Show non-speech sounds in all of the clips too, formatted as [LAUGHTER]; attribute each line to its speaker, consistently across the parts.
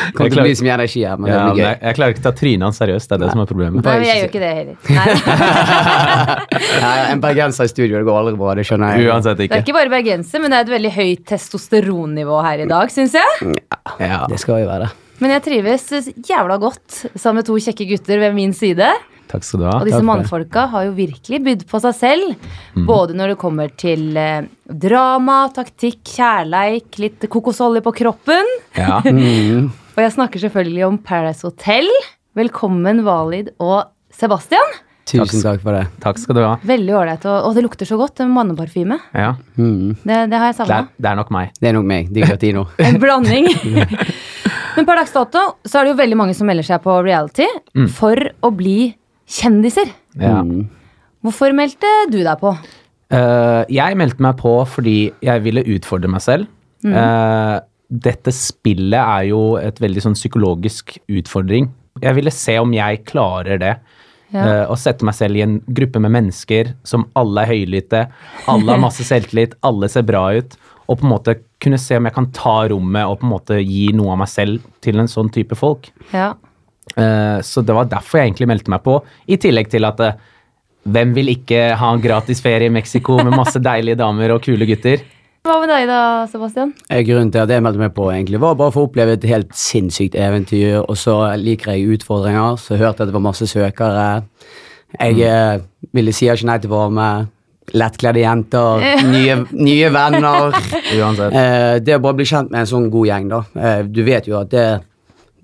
Speaker 1: [LAUGHS] Kommer til å bli så mye energi her, men
Speaker 2: Ja,
Speaker 1: det blir
Speaker 2: jeg,
Speaker 1: gøy.
Speaker 2: jeg klarer ikke å ta trynet hans seriøst. Det er det som er problemet.
Speaker 3: Nei, jeg gjør ikke det heller. [LAUGHS] Nei.
Speaker 1: En bergenser i studio, det går aldri bra, det skjønner jeg.
Speaker 2: Uansett
Speaker 3: Det er
Speaker 2: ikke.
Speaker 3: ikke bare bergenser, men det er et veldig høyt testosteronnivå her i dag, syns jeg.
Speaker 2: Ja.
Speaker 1: Det skal jo være det.
Speaker 3: Men jeg trives jævla godt sammen med to kjekke gutter ved min side.
Speaker 2: Takk skal du ha.
Speaker 3: Og disse mannfolka har jo virkelig bydd på seg selv. Både når det kommer til eh, drama, taktikk, kjærleik, litt kokosolje på kroppen.
Speaker 2: Ja. [LAUGHS]
Speaker 1: Mm.
Speaker 3: Og jeg snakker selvfølgelig om Paradise Hotel. Velkommen, Valid og Sebastian.
Speaker 1: Tusen takk for det.
Speaker 2: Takk skal du ha.
Speaker 3: Veldig ålreit. Og, og det lukter så godt. Manneparfyme.
Speaker 2: Ja.
Speaker 1: Mm.
Speaker 3: Det, det har jeg
Speaker 2: Det,
Speaker 3: savna.
Speaker 2: Det, det er nok meg.
Speaker 1: Det er nok meg. Digratino. [LAUGHS]
Speaker 3: En blanding. [LAUGHS] Men per dags dato så er det jo veldig mange som melder seg på reality for å bli kjendiser.
Speaker 2: Ja.
Speaker 1: Mm.
Speaker 3: Hvorfor meldte du deg på?
Speaker 2: Uh, jeg meldte meg på fordi jeg ville utfordre meg selv. Eh, dette spillet er jo et veldig sånn psykologisk utfordring. Jeg ville se om jeg klarer det.
Speaker 3: Ja.
Speaker 2: Uh, å sette meg selv i en gruppe med mennesker som alle er høylytte, alle har masse selvtillit, [LAUGHS] alle ser bra ut, og på en måte kunne se om jeg kan ta rommet og på en måte gi noe av meg selv til en sånn type folk.
Speaker 3: Ja.
Speaker 2: Eh, Så det var derfor jeg egentlig meldte meg på. I tillegg til at eh, hvem vil ikke ha en gratis ferie i Mexico med masse deilige damer og kule gutter?
Speaker 3: Hva med deg da, Sebastian?
Speaker 1: Eh, Grunnen til at jeg meldte meg på, egentlig var bare for å oppleve et helt sinnssykt eventyr. Og så liker jeg utfordringer, så jeg hørte at det var masse søkere. Jeg mm. ville si ikke nei til å være med. Lettkledde jenter, nye, [LAUGHS] nye venner.
Speaker 2: Uansett.
Speaker 1: Eh, det å bare bli kjent med en sånn god gjeng, da. Du vet jo at det,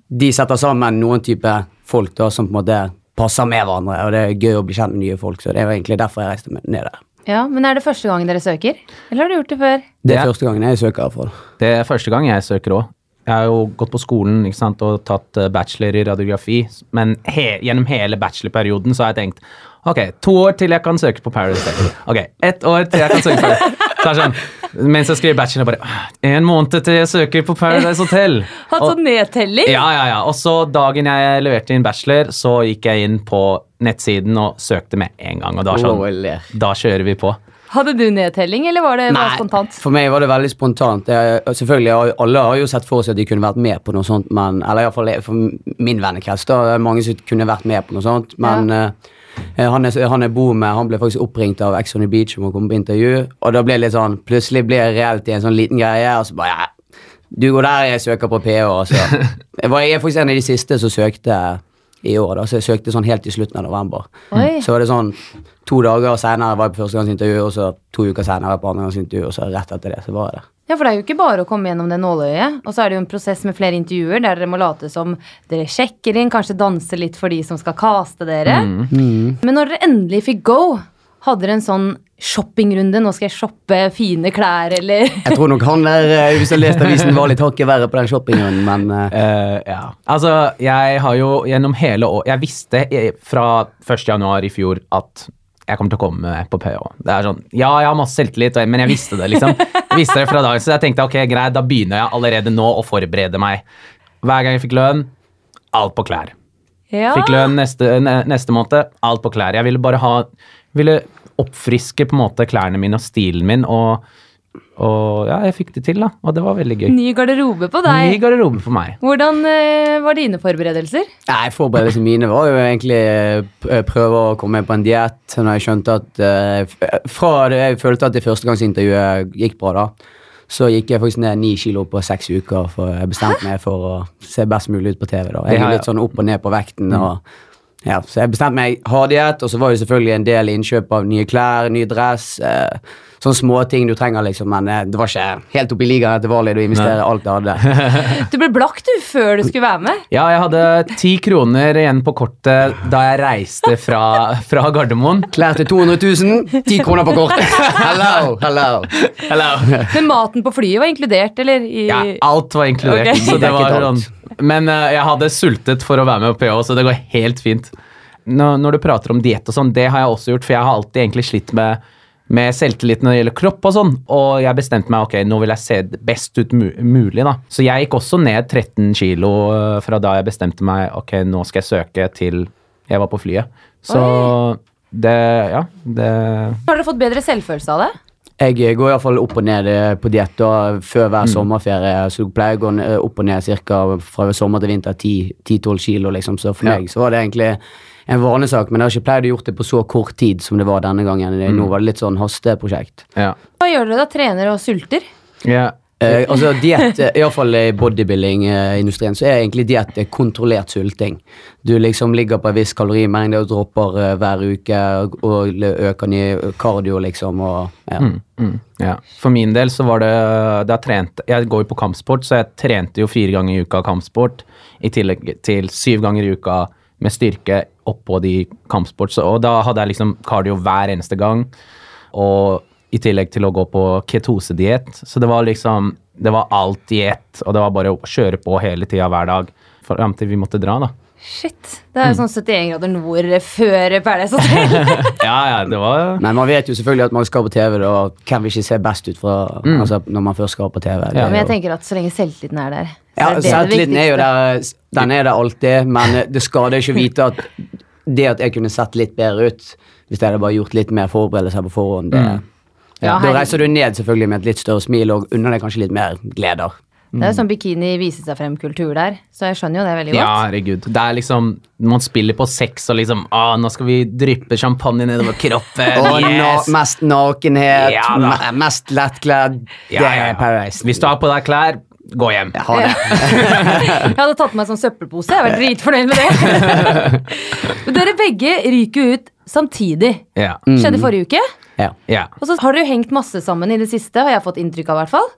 Speaker 1: de setter sammen noen type folk da, som på en måte passer med hverandre. Og det er gøy å bli kjent med nye folk, så det er jo egentlig derfor jeg reiste ned der.
Speaker 3: Ja, Men er det første gang dere søker? Eller har du gjort det før?
Speaker 1: Det er første gangen jeg søker for
Speaker 2: Det er første gang jeg søker òg. Jeg har jo gått på skolen ikke sant, og tatt eh, bachelor i radiografi, men he gjennom hele bachelorperioden så har jeg tenkt ok, to år til jeg kan søke på Paradise Hotel. Ok, ett år til jeg kan søke på det. Så er det sånn, Mens jeg skriver bachelor, bare «Ah, En måned til jeg søker på Paradise Hotel. [LAUGHS]
Speaker 3: Hatt sånn nedtelling?
Speaker 2: Ja, ja, ja. Og så dagen jeg leverte inn bachelor, så gikk jeg inn på nettsiden og søkte med en gang. Og da, sånn, da kjører vi på.
Speaker 3: Hadde du nedtelling, eller var det bare spontant?
Speaker 1: For meg var det veldig spontant. Jeg, selvfølgelig, Alle har jo sett for seg at de kunne vært med på noe sånt, men, eller iallfall for min vennekrets. da, Mange som kunne vært med på noe sånt. Men eh, han, jeg, han jeg bor med, han ble faktisk oppringt av Ex on the Beach om å komme på intervju. Og da ble det litt sånn Plutselig ble det reelt i en sånn liten greie. Og så bare ja, Du går der, jeg søker på PH. Altså. [LAUGHS] Jeg, var, jeg er faktisk en av de siste som søkte i år, da, så jeg søkte sånn helt i slutten av november.
Speaker 3: Oi.
Speaker 1: Så var det sånn to dager senere var jeg på førstegangsintervju, og så to uker senere var jeg på andregangsintervju, og så rett etter det så var jeg der.
Speaker 3: Ja, for det er jo ikke bare å komme gjennom det nåløyet. Og så er det jo en prosess med flere intervjuer der dere må late som dere sjekker inn, kanskje danse litt for de som skal caste dere.
Speaker 2: Mm.
Speaker 3: Men når dere endelig fikk go, hadde dere en sånn shoppingrunde? Nå skal jeg shoppe fine klær, eller
Speaker 1: Jeg tror nok han der, eh, hvis jeg leste avisen, var litt hakket verre på den shoppingrunden, men eh,
Speaker 2: Eh, ja. Altså, jeg har jo gjennom hele år Jeg visste fra 1. januar i fjor at jeg kommer til å komme på PH. Det er sånn, Ja, jeg har masse selvtillit, men jeg visste det, liksom. Jeg visste det fra dagen, Så jeg tenkte ok, greit, da begynner jeg allerede nå å forberede meg. Hver gang jeg fikk lønn, alt på klær.
Speaker 3: Ja.
Speaker 2: Fikk lønn neste, ne- neste måned, alt på klær. Jeg ville bare ha Ville oppfriske på en måte klærne mine og stilen min, og, og ja, jeg fikk det til, da. Og det var veldig gøy.
Speaker 3: Ny garderobe på deg.
Speaker 2: Ny garderobe for meg.
Speaker 3: Hvordan uh, var dine forberedelser?
Speaker 1: Nei, Forberedelsene mine var jo egentlig eh, prøve å komme på en diett. Når jeg skjønte at uh, Fra det jeg følte at det førstegangsintervjuet gikk bra, da, så gikk jeg faktisk ned ni kilo på seks uker. For jeg bestemte meg for å se best mulig ut på TV. da. Jeg er litt sånn opp og ned på vekten. og ja, Så jeg bestemte meg hard diett, og så var det selvfølgelig en del innkjøp av nye klær, ny dress. Eh, sånne småting du trenger, liksom. Men eh, det var ikke helt oppe i ligaen etter valget å investere alt jeg hadde. [LAUGHS]
Speaker 3: Du ble blakk du før du skulle være med.
Speaker 2: Ja, jeg hadde ti kroner igjen på kortet da jeg reiste fra, fra Gardermoen.
Speaker 1: Klær til 200 000, ti kroner på kortet. [LAUGHS] Hello, hello. hello.
Speaker 3: Men maten på flyet var inkludert, eller? I...
Speaker 2: Ja, alt var inkludert.
Speaker 3: Okay.
Speaker 2: Så det var sånn. Men eh, jeg hadde sultet for å være med på PH, så det går helt fint. Når, når du prater om diett og sånn, det har jeg også gjort, for jeg har alltid egentlig slitt med, med selvtillit når det gjelder kropp og sånn, og jeg bestemte meg ok, nå vil jeg se best ut mulig, da. Så jeg gikk også ned 13 kilo eh, fra da jeg bestemte meg ok, nå skal jeg søke til jeg var på flyet. Så det, ja, det
Speaker 3: Har dere fått bedre selvfølelse av det?
Speaker 1: Jeg eh, går iallfall opp og ned eh, på diett før før
Speaker 2: Mm.
Speaker 1: hver sommerferie. Så jeg pleier å gå opp og ned cirka fra sommer til vinter 10-12 kilo, liksom. Så for
Speaker 2: Ja.
Speaker 1: meg så var det egentlig en vanesak, men jeg har ikke pleid å gjort det på så kort tid som det var denne gangen.
Speaker 2: Mm.
Speaker 1: Nå var det litt sånn hasteprosjekt.
Speaker 2: Ja.
Speaker 3: Hva gjør dere da? Trener og sulter?
Speaker 2: Ja.
Speaker 1: Eh, altså diett, eh, iallfall i bodybuilding-industrien, så er egentlig diett eh, kontrollert sulting. Du liksom ligger på en viss kalorimengde og dropper eh, hver uke og, øker ny kardio, liksom, og ja.
Speaker 2: Mm, mm, ja. For min del så var det da trent, Jeg går jo på kampsport, så jeg trente jo fire ganger i uka kampsport. I tillegg til syv ganger i uka med styrke oppå de kampsport. Så, og da hadde jeg liksom cardio hver eneste gang. Og i tillegg til å gå på ketosediett. Så det var liksom Det var alt i ett, og det var bare å kjøre på hele tida hver dag fram til vi måtte dra, da.
Speaker 3: Shit. Det er jo sånn 71 grader nord før Paradise Hotel. [LAUGHS]
Speaker 2: Ja, ja, det var
Speaker 1: Men man vet jo selvfølgelig at man skal på TV, og hvem vil ikke se best ut fra, altså, når man først skal på TV.
Speaker 2: Ja,
Speaker 3: Men jeg tenker at så lenge selvtilliten er der, så
Speaker 1: ja,
Speaker 3: er det det
Speaker 1: er jo der, den er der alltid, men det skader ikke å vite at det at jeg kunne sett litt bedre ut hvis jeg hadde bare gjort litt mer forberedelser på forhånd det,
Speaker 2: Mm.
Speaker 3: Ja,
Speaker 1: Da reiser du ned selvfølgelig med et litt større smil og unner deg kanskje litt mer gleder.
Speaker 3: Det er jo sånn bikini viser seg frem-kultur der, så jeg skjønner jo det veldig godt.
Speaker 2: Ja, herregud. Det er liksom Man spiller på sex og liksom Å, Nå skal vi dryppe champagne nedover kroppen. [LAUGHS]
Speaker 1: Og
Speaker 2: yes!
Speaker 1: mest nakenhet,
Speaker 2: Ja
Speaker 1: mest lettkledd.
Speaker 2: Ja,
Speaker 1: det
Speaker 2: ja, ja.
Speaker 1: er Paradise.
Speaker 2: Hvis du har på deg klær, gå hjem.
Speaker 1: Ha det. [LAUGHS]
Speaker 3: Jeg hadde tatt på meg sånn søppelpose. Jeg var dritfornøyd med det. Men [LAUGHS] dere begge ryker ut samtidig.
Speaker 2: Ja.
Speaker 3: Skjedde forrige uke.
Speaker 1: Ja.
Speaker 2: ja.
Speaker 3: Og så har dere jo hengt masse sammen i det siste, har jeg fått inntrykk av. i hvert fall.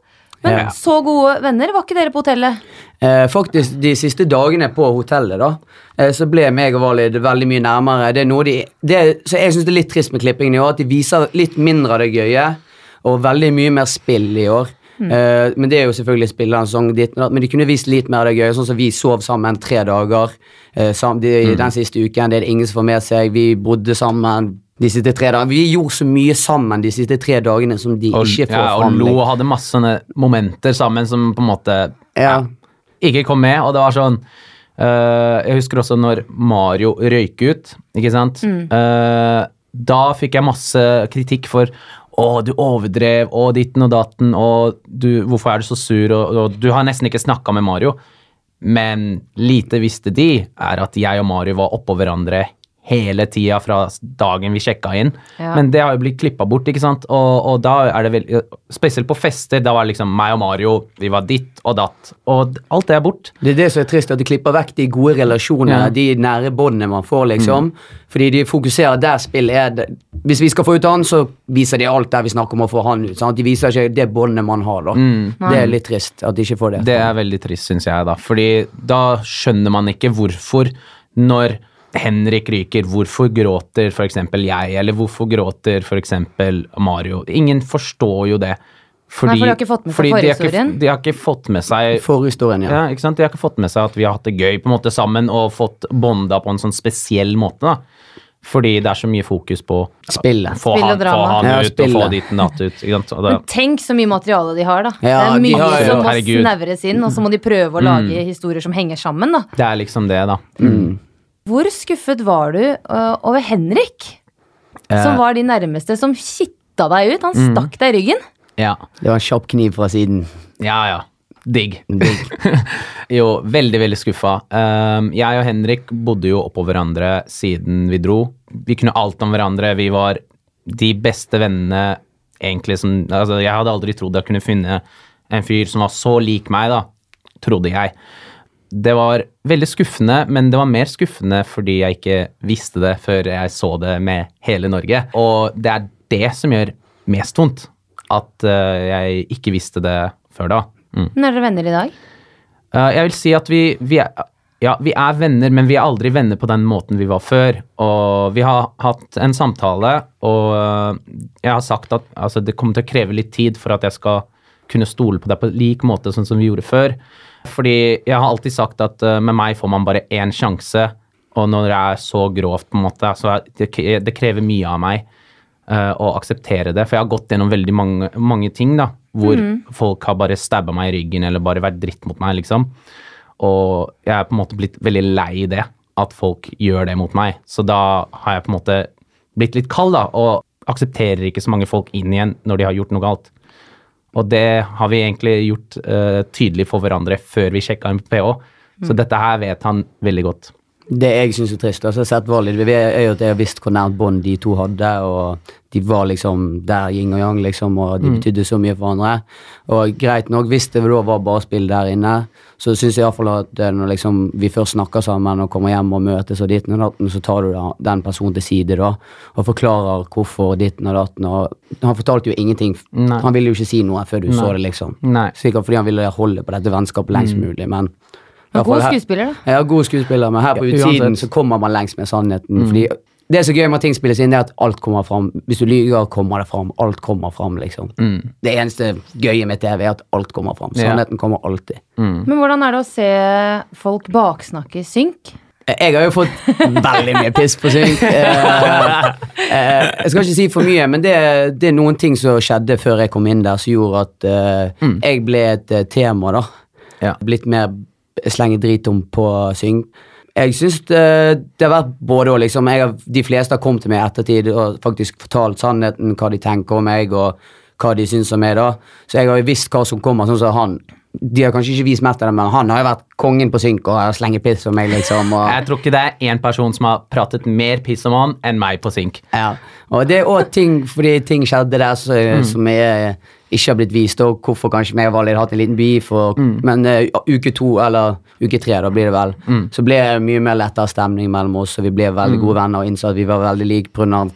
Speaker 3: Men
Speaker 1: Ja.
Speaker 3: så gode venner var ikke dere på hotellet.
Speaker 1: Eh, faktisk de siste dagene på hotellet da, eh, så ble meg og Valid veldig mye nærmere. Det er noe de, det, så jeg synes det er litt trist med klippingen i år, at de viser litt mindre av det gøye, og veldig mye mer spill i år. Eh, men det er jo selvfølgelig spillerne ditt, og men de kunne vist litt mer av det gøye, sånn som vi sov sammen tre dager uh, sam, de, den siste uken, det er det ingen som får med seg. Vi bodde sammen de siste tre dagene. Vi gjorde så mye sammen de siste tre dagene som de
Speaker 2: Og,
Speaker 1: ikke får
Speaker 2: ja, og
Speaker 1: fram.
Speaker 2: lo og hadde masse sånne momenter sammen som på en måte
Speaker 1: Ja.
Speaker 2: ikke kom med. Og det var sånn eh, Jeg husker også når Mario røyk ut, ikke sant. Eh, da fikk jeg masse kritikk for å, du overdrev, 'Å, ditten og datten, 'Å, du, hvorfor er du så sur, og, og du har nesten ikke snakka med Mario. Men lite visste de, er at jeg og Mario var oppå hverandre hele tida fra dagen vi sjekka inn.
Speaker 3: Ja.
Speaker 2: Men det har jo blitt klippa bort, ikke sant. Og, og da er det veldig Spesielt på fester, da var det liksom meg og Mario, vi var ditt og datt. Og alt det er bort.
Speaker 1: Det er det som er trist, at de klipper vekk de gode relasjonene,
Speaker 2: Ja.
Speaker 1: de nære båndene man får, liksom. Fordi de fokuserer der spill er det. Hvis vi skal få ut han, så viser de alt der vi snakker om å få han ut. Sant? De viser ikke det båndet man har, da. Det er litt trist at de ikke får det.
Speaker 2: Det er veldig trist, syns jeg, da. Fordi da skjønner man ikke hvorfor, når Henrik ryker, hvorfor gråter f.eks. jeg, eller hvorfor gråter f.eks. Mario? Ingen forstår jo det. Fordi,
Speaker 3: Nei, for de har ikke fått med seg
Speaker 2: forhistorien? de har ikke- De har ikke fått med seg
Speaker 1: Forhistorien, ja.
Speaker 2: Ja, ikke sant? De har ikke fått med seg at vi har hatt det gøy på en måte sammen og fått bonda på en sånn spesiell måte. da. Fordi det er så mye fokus på
Speaker 1: Spillet.
Speaker 2: Få
Speaker 3: Spill og
Speaker 2: han, få han
Speaker 1: Ja,
Speaker 2: ut og få
Speaker 1: ditt
Speaker 2: dit natt ut. Ikke sant? Og
Speaker 3: Men tenk så mye materiale de har, da.
Speaker 1: Ja,
Speaker 3: det er
Speaker 1: de
Speaker 3: mye
Speaker 1: har
Speaker 3: som må snevres inn, og så må de prøve å lage historier som henger sammen. da.
Speaker 2: det er liksom det, da.
Speaker 3: Hvor skuffet var du uh, over Henrik?
Speaker 2: Eh.
Speaker 3: Som var de nærmeste som kitta deg ut. Han
Speaker 2: Mm.
Speaker 3: stakk deg i ryggen.
Speaker 2: Ja,
Speaker 1: Det var en kjapp kniv fra siden.
Speaker 2: ja. ja. Digg.
Speaker 1: Digg. [LAUGHS]
Speaker 2: jo, veldig, veldig skuffa. Um, jeg og Henrik bodde jo oppå hverandre siden vi dro. Vi kunne alt om hverandre. Vi var de beste vennene egentlig som altså, Jeg hadde aldri trodd jeg kunne finne en fyr som var så lik meg, da. Trodde jeg. Det var veldig skuffende, men det var mer skuffende fordi jeg ikke visste det før jeg så det med hele Norge. Og det er det som gjør mest vondt. At eh, jeg ikke visste det før da. Mm.
Speaker 3: Men er dere venner i dag?
Speaker 2: Uh, jeg vil si at vi, vi, er, ja, vi er venner, men vi er aldri venner på den måten vi var før. Og vi har hatt en samtale, og uh, jeg har sagt at altså, det kommer til å kreve litt tid for at jeg skal kunne stole på deg på lik måte sånn som vi gjorde før. Fordi jeg har alltid sagt at uh, med meg får man bare én sjanse, og når det er så grovt, på en måte, så det, det krever mye av meg uh, å akseptere det. For jeg har gått gjennom veldig mange, mange ting da, hvor folk har bare stabba meg i ryggen eller bare vært dritt mot meg, liksom. Og jeg er på en måte blitt veldig lei i det, at folk gjør det mot meg. Så da har jeg på en måte blitt litt kald, da, og aksepterer ikke så mange folk inn igjen når de har gjort noe galt. Og det har vi egentlig gjort uh, tydelig for hverandre før vi sjekka inn på PH. Så dette her vet han veldig godt.
Speaker 1: Det jeg syns er trist, altså, sett det er jo at jeg har visst hvor nært bånd de to hadde, og de var liksom der yin og yang, liksom, og de betydde så mye for hverandre. Og greit nok, hvis det da var bare spill der inne, så syns jeg iallfall at eh, når liksom vi først snakker sammen og kommer hjem og møtes og ditten og datten, så tar du da, den personen til side da, og forklarer hvorfor ditten og datten. Og han fortalte jo ingenting.
Speaker 2: Nei.
Speaker 1: Han ville jo ikke si noe før du så det, liksom.
Speaker 2: Nei.
Speaker 1: Sikkert fordi han ville holde på dette vennskapet lengst mulig, men
Speaker 3: God skuespiller, da.
Speaker 1: ja, god skuespiller, men her på
Speaker 2: Ja,
Speaker 1: utsiden så kommer man lengst med sannheten. Fordi det er så gøy med at ting spilles inn, det er at alt kommer fram. Hvis du lyver, kommer det fram. Alt kommer fram, liksom. Det eneste gøye med TV er at alt kommer fram.
Speaker 2: Ja.
Speaker 1: Sannheten kommer alltid.
Speaker 3: Men hvordan er det å se folk baksnakke synk?
Speaker 1: Jeg har jo fått veldig mye piss på synk. Eh, eh, jeg skal ikke si for mye, men det, det er noen ting som skjedde før jeg kom inn der, som gjorde at eh, jeg ble et eh, tema, da.
Speaker 2: Ja.
Speaker 1: Blitt mer slenge drit om på syng. Jeg syns det, det har vært både og, liksom. Jeg de fleste har kommet til meg i ettertid og faktisk fortalt sannheten, hva de tenker om meg, og hva de syns om meg, da. Så jeg har jo visst hva som kommer, sånn som han. De har kanskje ikke vist mest av det, men han har jo vært kongen på synk og slengt piss om meg, liksom. Og,
Speaker 2: Jeg tror ikke det er én person som har pratet mer piss om han enn meg på Synk.
Speaker 1: Ja, og det er òg ting fordi ting skjedde der så, som jeg ikke har blitt vist, og hvorfor kanskje meg og Valid har hatt en liten beef, og, men uh, uke to, eller uke tre, da blir det vel, så ble det mye mer lettere stemning mellom oss, og vi ble veldig gode venner og innså at vi var veldig like av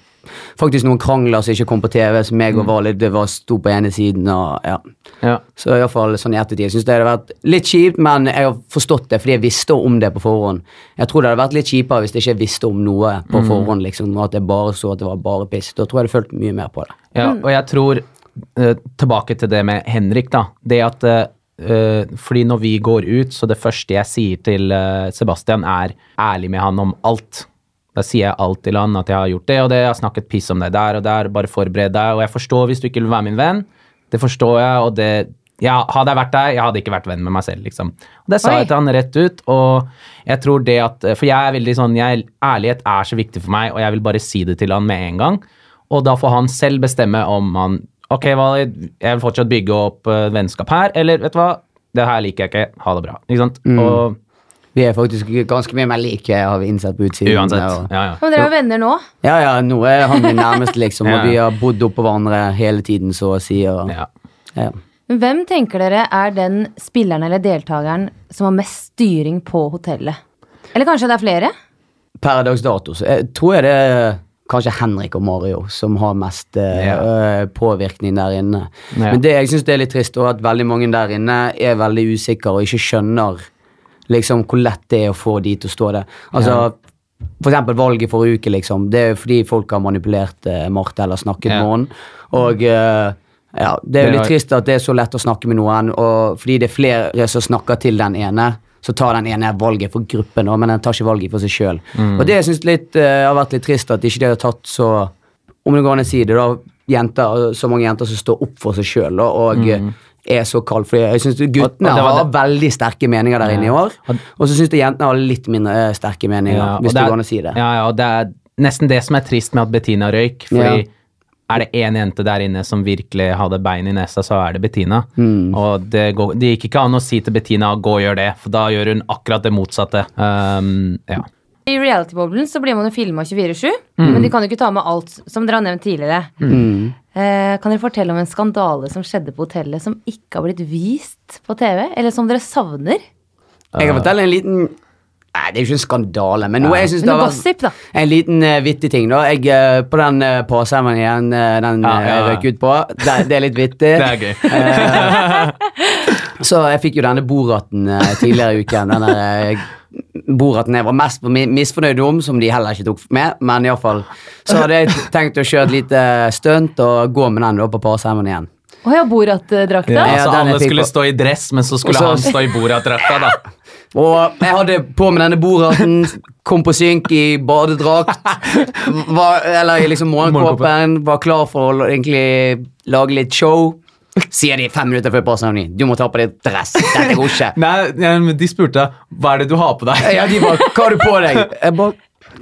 Speaker 1: faktisk noen krangler som ikke kom på TV, som meg og Valid det var sto på ene siden, og ja.
Speaker 2: Ja.
Speaker 1: Så i hvert fall sånn i ettertid. Jeg synes det hadde vært litt kjipt, men jeg har forstått det fordi jeg visste om det på forhånd. Jeg tror det hadde vært litt kjipere hvis jeg ikke visste om noe på forhånd, liksom, og at jeg bare så at det var bare piss. Da tror jeg det følte mye mer på det.
Speaker 2: Ja, og jeg tror eh, Tilbake til det med Henrik, da. Det at eh, Fordi når vi går ut, så det første jeg sier til eh, Sebastian, er ærlig med han om alt. Da sier jeg alt til han, at jeg har gjort det og det, jeg har snakket piss om deg der og der, bare forbered deg. Og jeg forstår hvis du ikke vil være min venn. Det forstår jeg, og det ja, Hadde jeg vært deg, jeg hadde ikke vært venn med meg selv, liksom. Og det sa
Speaker 3: Oi.
Speaker 2: jeg til han rett ut, og jeg tror det at For jeg er veldig sånn jeg, Ærlighet er så viktig for meg, og jeg vil bare si det til han med en gang. Og da får han selv bestemme om han Ok, jeg vil fortsatt bygge opp eh, vennskap her, eller vet du hva, det her liker jeg ikke, ha det bra. Ikke sant? Og
Speaker 1: Vi er faktisk ganske mye mer like, har vi innsett på utsiden.
Speaker 2: uansett.
Speaker 1: Og,
Speaker 2: Ja, ja.
Speaker 3: Men dere er venner nå?
Speaker 1: ja, ja, nå er han min nærmeste, liksom, [LAUGHS]
Speaker 2: Ja.
Speaker 1: og vi har bodd oppå hverandre hele tiden, så å si. Og,
Speaker 2: ja.
Speaker 3: Hvem tenker dere er den spilleren eller deltakeren som har mest styring på hotellet? Eller kanskje det er flere?
Speaker 1: Per dags dato så jeg, tror jeg det er kanskje Henrik og Mario som har mest eh,
Speaker 2: Ja.
Speaker 1: øh, påvirkning der inne.
Speaker 2: Ja.
Speaker 1: Men det jeg syns er litt trist, er at veldig mange der inne er veldig usikre og ikke skjønner liksom hvor lett det er å få de til å stå der. Altså, For eksempel valget forrige uke, liksom. Det er fordi folk har manipulert eh, Marte eller snakket
Speaker 2: Ja.
Speaker 1: med henne. Og eh, ja, det er jo litt trist at det er så lett å snakke med noen, og fordi det er flere som snakker til den ene, så tar den ene valget for gruppen, men den tar ikke valget for seg sjøl. Og det syns jeg har vært litt trist at ikke de har tatt så Om det går an å si det, da. Jenter, så mange jenter som står opp for seg sjøl og eh, er så kald. For jeg syns guttene
Speaker 2: og det
Speaker 1: har veldig sterke meninger der inne i år.
Speaker 2: Og-
Speaker 1: så syns jeg jentene har litt mindre eh, sterke meninger,
Speaker 2: Ja,
Speaker 1: hvis det går an å si det.
Speaker 2: Ja, ja, og det er nesten det som er trist med at Bettina røyk. Fordi er det én jente der inne som virkelig hadde bein i nesa, så er det Bettina.
Speaker 1: Mm.
Speaker 2: Og det, går, det gikk ikke an å si til Bettina 'gå og gjør det', for da gjør hun akkurat det motsatte. Um, ja.
Speaker 3: I reality-boblen så blir man jo filma 24-7, men de kan jo ikke ta med alt, som dere har nevnt tidligere.
Speaker 1: Mm.
Speaker 3: Eh, kan dere fortelle om en skandale som skjedde på hotellet som ikke har blitt vist på TV? Eller som dere savner?
Speaker 1: Jeg kan fortelle en liten Nei, det er jo ikke en skandale, men noe jeg synes det var
Speaker 3: gossip, da.
Speaker 1: En liten uh, vittig ting, da. Jeg, uh, på den uh, påseremonien uh, den
Speaker 2: Ja,
Speaker 1: eh,
Speaker 2: ja, jeg
Speaker 1: røk ut på, det, det er litt vittig. [LAUGHS]
Speaker 2: Det er gøy. [LAUGHS]
Speaker 1: Så jeg fikk jo denne Boraten eh, tidligere i uken. Denne eh, Boraten jeg var mest mi- misfornøyd om, som de heller ikke tok med. Men iallfall så hadde jeg tenkt å kjøre et lite stunt og gå med den da på igjen.
Speaker 3: Å ja, Borat-drakta?
Speaker 2: Ja,
Speaker 1: altså,
Speaker 2: alle skulle
Speaker 1: på-
Speaker 2: stå i dress, men så skulle
Speaker 1: Og så-
Speaker 2: han stå i Borat-drakta, da. [LAUGHS]
Speaker 1: Og jeg hadde på med denne Boraten, kom på synk i badedrakt. [LAUGHS] Var, eller i liksom morgenkåpen, var klar for å egentlig lage litt show. Sier de fem minutter før parseremonien. Du må ta på deg dress. Dette går ikke. [LAUGHS]
Speaker 2: Nei, men de spurte hva er det du har på deg.
Speaker 1: Ja, de bare 'Hva har du på deg?' Jeg bare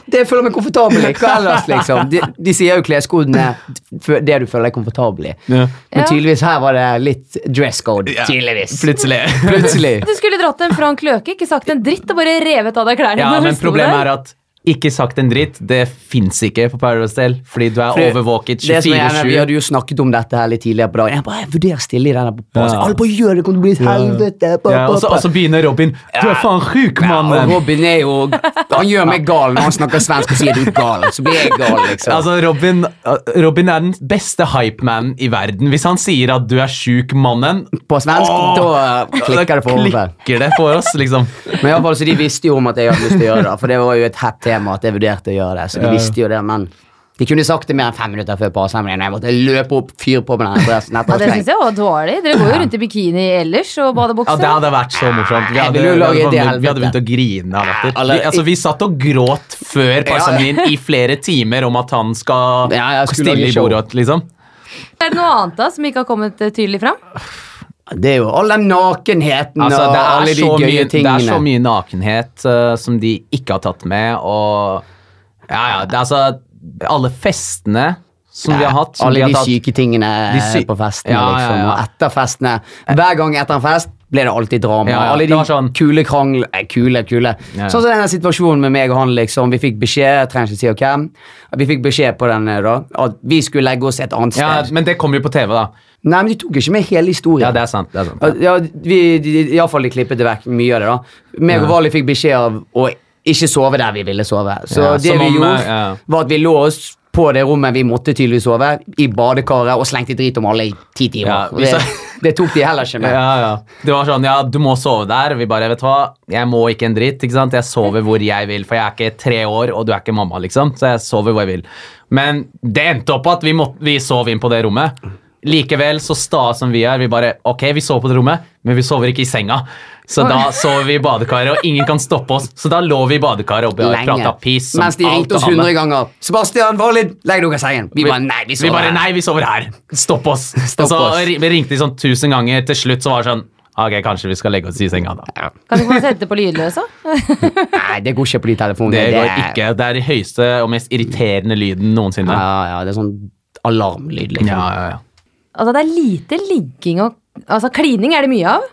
Speaker 1: Det jeg føler meg komfortabel i. Hva ellers, liksom? De, de sier jo kleskoden er det du føler deg komfortabel i.
Speaker 2: Ja.
Speaker 1: Men tydeligvis her var det litt dress code.
Speaker 2: Ja.
Speaker 1: Tydeligvis.
Speaker 2: Plutselig.
Speaker 1: Plutselig.
Speaker 3: Du skulle dratt en Frank Løke, ikke sagt en dritt og bare revet av deg klærne.
Speaker 2: Ja, men problemet er at ikke sagt en dritt, det fins ikke på Paradise Del, fordi du er
Speaker 1: Fordi
Speaker 2: overvåket
Speaker 1: det som er gjerne, Vi hadde jo snakket om dette her litt tidligere på dagen. Jeg bare, jeg vurderer stille i denne.
Speaker 2: Ja.
Speaker 1: Alle bare gjør det, det kommer til å bli et helvete.
Speaker 2: Ja, og så- og så begynner Robin. Du er faen sjuk,
Speaker 1: Ja,
Speaker 2: mannen!
Speaker 1: Robin er jo Han gjør meg gal når han snakker svensk og sier du er gal. Så blir jeg gal, liksom.
Speaker 2: Altså, Robin, Robin er den beste hypemanen i verden. Hvis han sier at du er sjuk, mannen
Speaker 1: på svensk,
Speaker 2: Åh,
Speaker 1: da klikker det for
Speaker 2: klikker det for oss, liksom.
Speaker 1: Men i alle fall, så de visste jo om at jeg hadde lyst til å gjøre det. For det var jo et hett tema at jeg vurderte å gjøre det. Så de
Speaker 2: Ja.
Speaker 1: visste jo det, men de kunne sagt det mer enn fem minutter før parsamlingen. Jeg måtte løpe opp, fyre på med den dressen.
Speaker 3: Ja, det syns jeg var dårlig. Dere går jo rundt i bikini ellers og badebukse.
Speaker 2: Ja, Det hadde vært så morsomt. Vi hadde,
Speaker 1: vil jo
Speaker 2: vi hadde, vi hadde begynt å grine av latter. Vi, altså, vi satt og gråt før parsamlingen i flere timer om at han skal
Speaker 1: Ja,
Speaker 2: stille i bordet, liksom.
Speaker 3: Er det noe annet da som ikke har kommet eh, tydelig fram?
Speaker 1: Det er jo all den nakenheten
Speaker 2: Altså,
Speaker 1: og alle de gøye
Speaker 2: mye, det er så mye nakenhet uh, som de ikke har tatt med, og Ja, ja, det er altså Alle festene som vi har hatt
Speaker 1: Alle
Speaker 2: de har
Speaker 1: de syke tingene
Speaker 2: De sy-
Speaker 1: på festene,
Speaker 2: Ja, ja,
Speaker 1: liksom.
Speaker 2: ja.
Speaker 1: Og etter festene. Hver gang etter en fest ble det alltid drama.
Speaker 2: Ja, ja,
Speaker 1: Alle de
Speaker 2: sånn-
Speaker 1: kule krangler eh, Kule, kule.
Speaker 2: Ja.
Speaker 1: Sånn som denne situasjonen med meg og han, liksom. Vi fikk beskjed, jeg trenger ikke si hvem, vi fikk beskjed på den eh, da, at vi skulle legge oss et annet sted. ja.
Speaker 2: Men det kom jo på TV, da.
Speaker 1: Nei, men de tok ikke med hele historien.
Speaker 2: Ja, det er sant. Det er sant.
Speaker 1: Ja, vi, de, Iallfall de klippet det vekk mye av det. da Meg og. Vali fikk beskjed av å ikke sove der vi ville sove. Så det vi
Speaker 2: om,
Speaker 1: gjorde,
Speaker 2: eh,
Speaker 1: var at vi lå oss på det rommet vi måtte tydeligvis sove, i badekaret, og slengte drit om alle i ti timer.
Speaker 2: Ja, vi [LAUGHS]
Speaker 1: det, tok de heller ikke med.
Speaker 2: Ja, ja. Det var sånn, ja, du må sove der. Vi bare, vet du hva, jeg må ikke en dritt, ikke sant? Jeg sover hvor jeg vil, for jeg er ikke tre år, og du er ikke mamma, liksom. Så jeg sover hvor jeg vil. Men det endte opp at vi, må, vi sov inn på det rommet. Likevel, så sta som vi er, vi bare, ok, vi sover på det rommet, men vi sover ikke i senga. Så da sover vi i badekaret, og ingen kan stoppe oss. Så da lå vi i badekaret og prata piss.
Speaker 1: Mens de ringte oss hundre ganger. 'Sebastian, Valid, legg dere i sengen.' Vi bare 'nei, vi sover Vi
Speaker 2: bare
Speaker 1: her'.
Speaker 2: nei, vi sover her. Stopp oss. [LAUGHS]
Speaker 1: Stopp
Speaker 2: og så
Speaker 1: oss.
Speaker 2: Vi ringte de sånn tusen ganger. Til slutt så var det sånn Ok, kanskje vi skal legge oss i senga, da.
Speaker 3: Kan du ikke sette på lydløs, da? [LAUGHS]
Speaker 1: Nei, det går ikke på de telefonene.
Speaker 2: Det går
Speaker 1: er-
Speaker 2: ikke. Det er den høyeste og mest irriterende lyden noensinne.
Speaker 1: Ja, ja, det er sånn alarmlyd, liksom.
Speaker 2: Ja, ja, ja.
Speaker 3: Altså, det er lite ligging og Altså, klining er det mye av.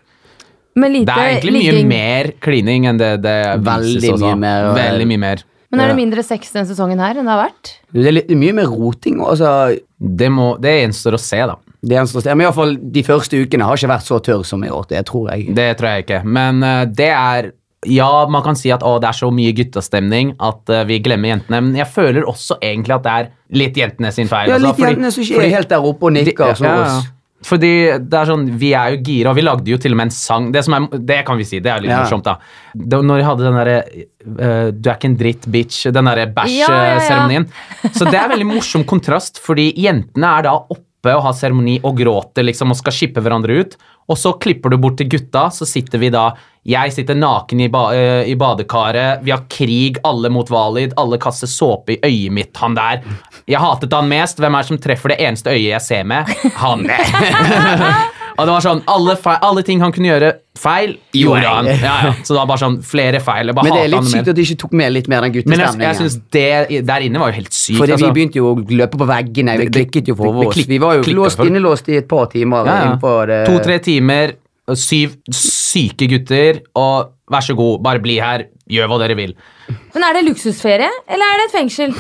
Speaker 3: Men lite
Speaker 2: Det er egentlig mye
Speaker 3: ligging.
Speaker 2: mer klining enn det det
Speaker 1: Veldig
Speaker 2: vises
Speaker 1: mye mer, og-
Speaker 2: Veldig mye mer.
Speaker 3: Men er det mindre sex denne sesongen her enn det har vært?
Speaker 1: Det er litt, mye mer roting. Altså,
Speaker 2: Det, må, det gjenstår å se, da.
Speaker 1: det eneste se. Men i fall, de første ukene har ikke vært så tørr som i år. Det tror jeg.
Speaker 2: Det tror jeg ikke. Men uh, det er Ja, man kan si at å, det er så mye guttastemning at uh, vi glemmer jentene. Men jeg føler også egentlig at det er litt jentene sin feil.
Speaker 1: Ja,
Speaker 2: altså,
Speaker 1: litt
Speaker 2: fordi-
Speaker 1: jentene som ikke er helt der oppe og nikker. De,
Speaker 2: Ja, ja. Fordi det er sånn, Vi er jo gira, og vi lagde jo til og med en sang. Det, som er, det kan vi si, det er litt
Speaker 1: Ja.
Speaker 2: morsomt, da. Det, når vi hadde den derre uh, Du er ikke en dritt, bitch, den derre
Speaker 3: Ja, ja, ja.
Speaker 2: bæsj-seremonien. Så det er veldig morsom kontrast, fordi jentene er da oppe og har seremoni og gråter liksom og skal skippe hverandre ut. Og så klipper du bort til gutta, så sitter vi da Jeg sitter naken i, ba, eh, i badekaret, vi har krig, alle mot Valid, alle kaster såpe i øyet mitt, han der. Jeg hatet han mest. Hvem er det som treffer det eneste øyet jeg ser med? Han. [LAUGHS] og det var sånn, alle, feil, alle ting han kunne gjøre feil, gjorde han. Ja, ja. Så det var bare sånn flere feil. Bare
Speaker 1: Men det er litt sykt at de ikke tok med litt mer den
Speaker 2: Men jeg, jeg synes det der inne var jo helt sykt.
Speaker 1: Fordi
Speaker 2: altså.
Speaker 1: vi begynte jo å løpe på veggene. Vi klikket jo for oss. Vi var jo låst, innelåst i et par timer.
Speaker 2: Ja, ja.
Speaker 1: innenfor.
Speaker 2: To-tre timer, syv syke gutter, og vær så god, bare bli her, gjør hva dere vil.
Speaker 3: Men er det luksusferie, eller er det et fengsel?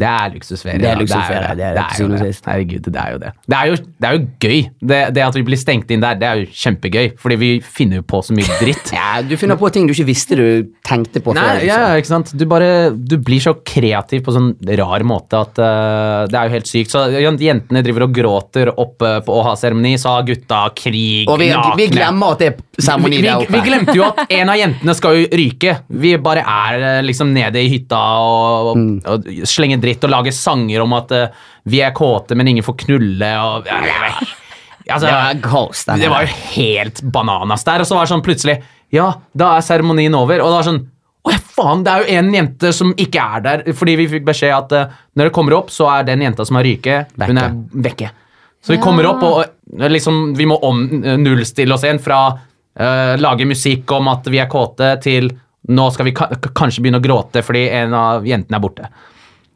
Speaker 2: Det er luksusferie.
Speaker 1: Det er luksusferie, det er det,
Speaker 2: er jo det. Herregud, det er jo det. Det er jo, det er jo gøy. Det, det at vi blir stengt inn der, det er jo kjempegøy, fordi vi finner jo på så mye dritt. [LAUGHS]
Speaker 1: Ja, du finner på ting du ikke visste du tenkte på før.
Speaker 2: liksom. ja, ikke sant? Du, bare, du blir så kreativ på sånn rar måte at uh, det er jo helt sykt. Så Jentene driver og gråter oppe på å ha seremoni, så har gutta krig,
Speaker 1: Og vi,
Speaker 2: nakne.
Speaker 1: vi glemmer at det er seremoni der oppe.
Speaker 2: vi glemte jo at [LAUGHS] en av jentene skal jo ryke. Vi bare er eh, liksom nede i hytta og,
Speaker 1: Mm.
Speaker 2: og, og slenger dritt og lager sanger om at uh, vi er kåte, men ingen får knulle. Og, altså,
Speaker 1: Det var kaos.
Speaker 2: det var jo helt bananas der. Og så var det sånn plutselig Ja, da er seremonien over. Og det var sånn Å ja, faen, det er jo en jente som ikke er der. Fordi vi fikk beskjed at uh, når det kommer opp, så er den jenta som har ryket, hun er vekke. Så vi
Speaker 3: Ja.
Speaker 2: kommer opp, og eh, liksom, vi må om, nullstille oss igjen fra Uh, lage musikk om at vi er kåte, til nå skal vi ka kanskje begynne å gråte fordi en av jentene er borte.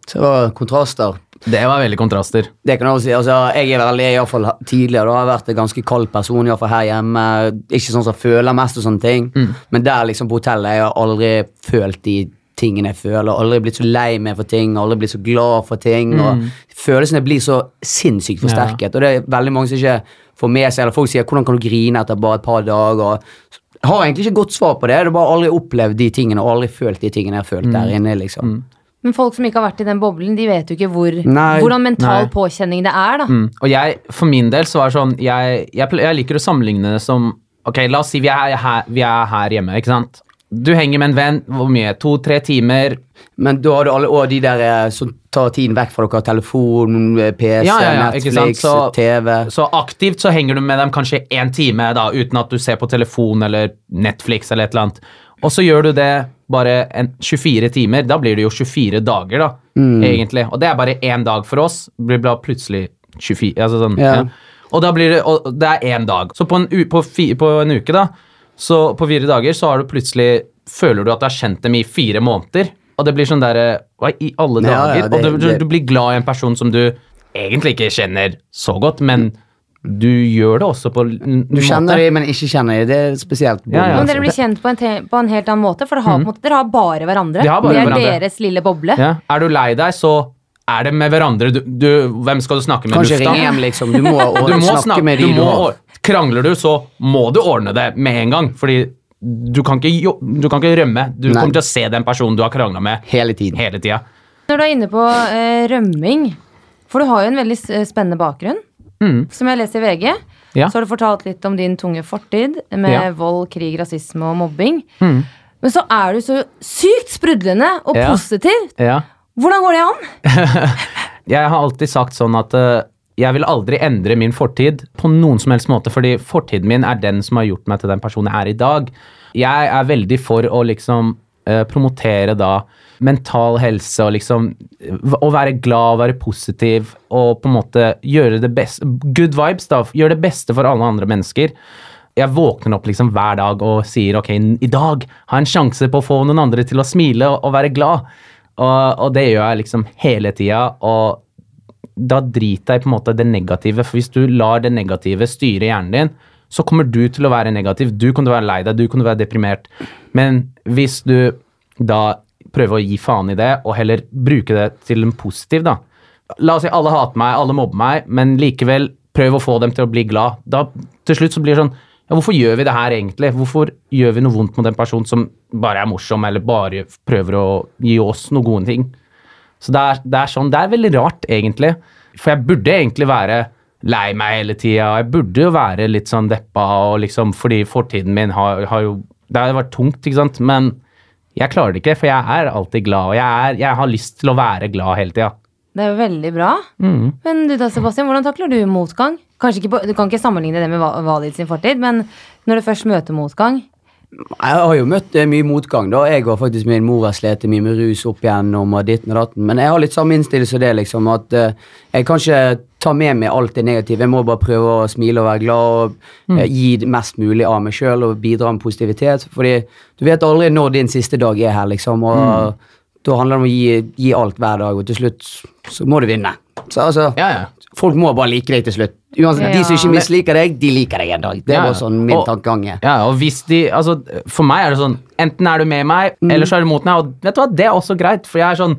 Speaker 1: Så det var kontraster.
Speaker 2: Det var veldig kontraster.
Speaker 1: Det kan jeg også si. Altså, jeg er veldig, i hvert fall tidligere, da, har vært en ganske kald person, i hvert fall her hjemme. Ikke sånn som føler mest og sånne ting. Men der liksom på hotellet, jeg har aldri følt de tingene jeg føler. Aldri blitt så lei meg for ting, aldri blitt så glad for ting. og Følelsene blir så sinnssykt forsterket. Og det er veldig mange som ikke får med seg, eller folk sier 'hvordan kan du grine etter bare et par dager'? Jeg har egentlig ikke godt svar på det. Jeg har bare aldri opplevd de tingene og aldri følt de tingene jeg har følt der inne. liksom.
Speaker 3: Men folk som ikke har vært i den boblen, de vet jo ikke hvor, hvordan mental
Speaker 2: Nei.
Speaker 3: påkjenning det er. da.
Speaker 2: Mm. Og jeg, for min del, så var det sånn jeg, jeg, jeg liker å sammenligne det som Ok, la oss si vi er her, vi er her hjemme, ikke sant? Du henger med en venn, hvor mye? To-tre timer?
Speaker 1: Men da har du alle og de der eh, som tar tiden vekk fra dere. Telefon, eh, PC,
Speaker 2: Ja, ja, ja.
Speaker 1: Netflix,
Speaker 2: Så-
Speaker 1: TV.
Speaker 2: Så aktivt så henger du med dem kanskje én time da, uten at du ser på telefon eller Netflix eller et eller annet. Og så gjør du det bare en 24 timer. Da blir det jo 24 dager, da, egentlig. Og det er bare én dag for oss. Blir da plutselig 24 altså sånn,
Speaker 1: yeah.
Speaker 2: ja. Og da blir det og det er én dag. Så på en, på, fi, på en uke, da, så på fire dager, så har du plutselig Føler du at du har kjent dem i fire måneder. Og det blir sånn derre Hva i alle dager?
Speaker 1: ja, det-
Speaker 2: og du, du, du blir glad i en person som du egentlig ikke kjenner så godt, men du gjør det også på en
Speaker 1: Du kjenner dem, men ikke kjenner dem. Det er spesielt.
Speaker 2: Ja, ja.
Speaker 3: Men
Speaker 1: altså.
Speaker 3: dere blir kjent på en, te på en helt annen måte, for har, på måte, dere har bare hverandre.
Speaker 2: De har bare
Speaker 3: det er
Speaker 2: hverandre.
Speaker 3: deres lille boble.
Speaker 2: Ja. Er du lei deg, så er det med hverandre. Du, du, hvem skal du snakke med?
Speaker 1: Kanskje
Speaker 2: Lufta?
Speaker 1: ringe hjem, liksom. Du må, [LAUGHS]
Speaker 2: Du må
Speaker 1: snakke,
Speaker 2: snakke
Speaker 1: med de
Speaker 2: du
Speaker 1: du,
Speaker 2: må,
Speaker 1: har.
Speaker 2: Krangler du, så må du ordne det med en gang. Fordi du kan ikke, jo- du kan ikke rømme. Du
Speaker 1: Nei.
Speaker 2: kommer til å se den personen du har krangla med
Speaker 1: Hele tiden.
Speaker 2: hele tida.
Speaker 3: Når du er inne på eh, rømming, for du har jo en veldig spennende bakgrunn,
Speaker 2: Mm.
Speaker 3: som jeg leser i VG,
Speaker 2: Ja.
Speaker 3: så har du fortalt litt om din tunge fortid med
Speaker 2: Ja.
Speaker 3: vold, krig, rasisme og mobbing.
Speaker 2: Mm.
Speaker 3: Men så er du så sykt sprudlende og
Speaker 2: Ja.
Speaker 3: positiv.
Speaker 2: Ja.
Speaker 3: Hvordan går det an? [LAUGHS]
Speaker 2: Jeg har alltid sagt sånn at uh, jeg vil aldri endre min fortid på noen som helst måte, fordi fortiden min er den som har gjort meg til den personen jeg er i dag. Jeg er veldig for å liksom uh, promotere da mental helse og liksom Å være glad, være positiv og på en måte gjøre det beste Good vibes, da. Gjøre det beste for alle andre mennesker. Jeg våkner opp liksom hver dag og sier ok, i dag har jeg en sjanse på å få noen andre til å smile og, og være glad. Og, og det gjør jeg liksom hele tida. Og da driter jeg på en måte det negative. For hvis du lar det negative styre hjernen din, så kommer du til å være negativ. Du kan være lei deg, du kan være deprimert. Men hvis du da prøver å gi faen i det, og heller bruke det til en positiv, da. La oss si alle hater meg, alle mobber meg, men likevel prøv å få dem til å bli glad. Da til slutt så blir det sånn ja, Hvorfor gjør vi det her egentlig? Hvorfor gjør vi noe vondt mot en person som bare er morsom, eller bare prøver å gi oss noen gode ting? Så det er, det er sånn, det er veldig rart, egentlig. For jeg burde egentlig være lei meg hele tida. Jeg burde jo være litt sånn deppa, og liksom, fordi fortiden min har, har jo Det har vært tungt, ikke sant. Men jeg klarer det ikke, for jeg er alltid glad. Og jeg, er, jeg har lyst til å være glad hele tida.
Speaker 3: Det er jo veldig bra.
Speaker 2: Mm.
Speaker 3: Men du da, Sebastian, hvordan takler du motgang? Ikke på, Du kan ikke sammenligne det med Va- Valid sin fortid, men når du først møter motgang
Speaker 1: Jeg har jo møtt eh, mye motgang. da. Jeg var faktisk Min mor har slitt mye med rus opp igjennom og ditten og datten. Men jeg har litt samme innstilling som det, liksom. At uh, jeg kan ikke ta med meg alt det negative. Jeg må bare prøve å smile og være glad og uh, gi mest mulig av meg sjøl og bidra med positivitet. Fordi du vet aldri når din siste dag er her, liksom. Og da handler det om å gi, gi alt hver dag, og til slutt så må du vinne. Så altså,
Speaker 2: Ja, ja.
Speaker 1: Folk må bare like deg til slutt. Uansett, De som ikke misliker deg, de liker deg en dag. Det
Speaker 2: Ja, var
Speaker 1: sånn min
Speaker 2: Og-
Speaker 1: tankegang.
Speaker 2: Ja, og hvis de, altså For meg er det sånn Enten er du med meg, eller så er du mot meg. Og vet du hva, det er også greit, for jeg er sånn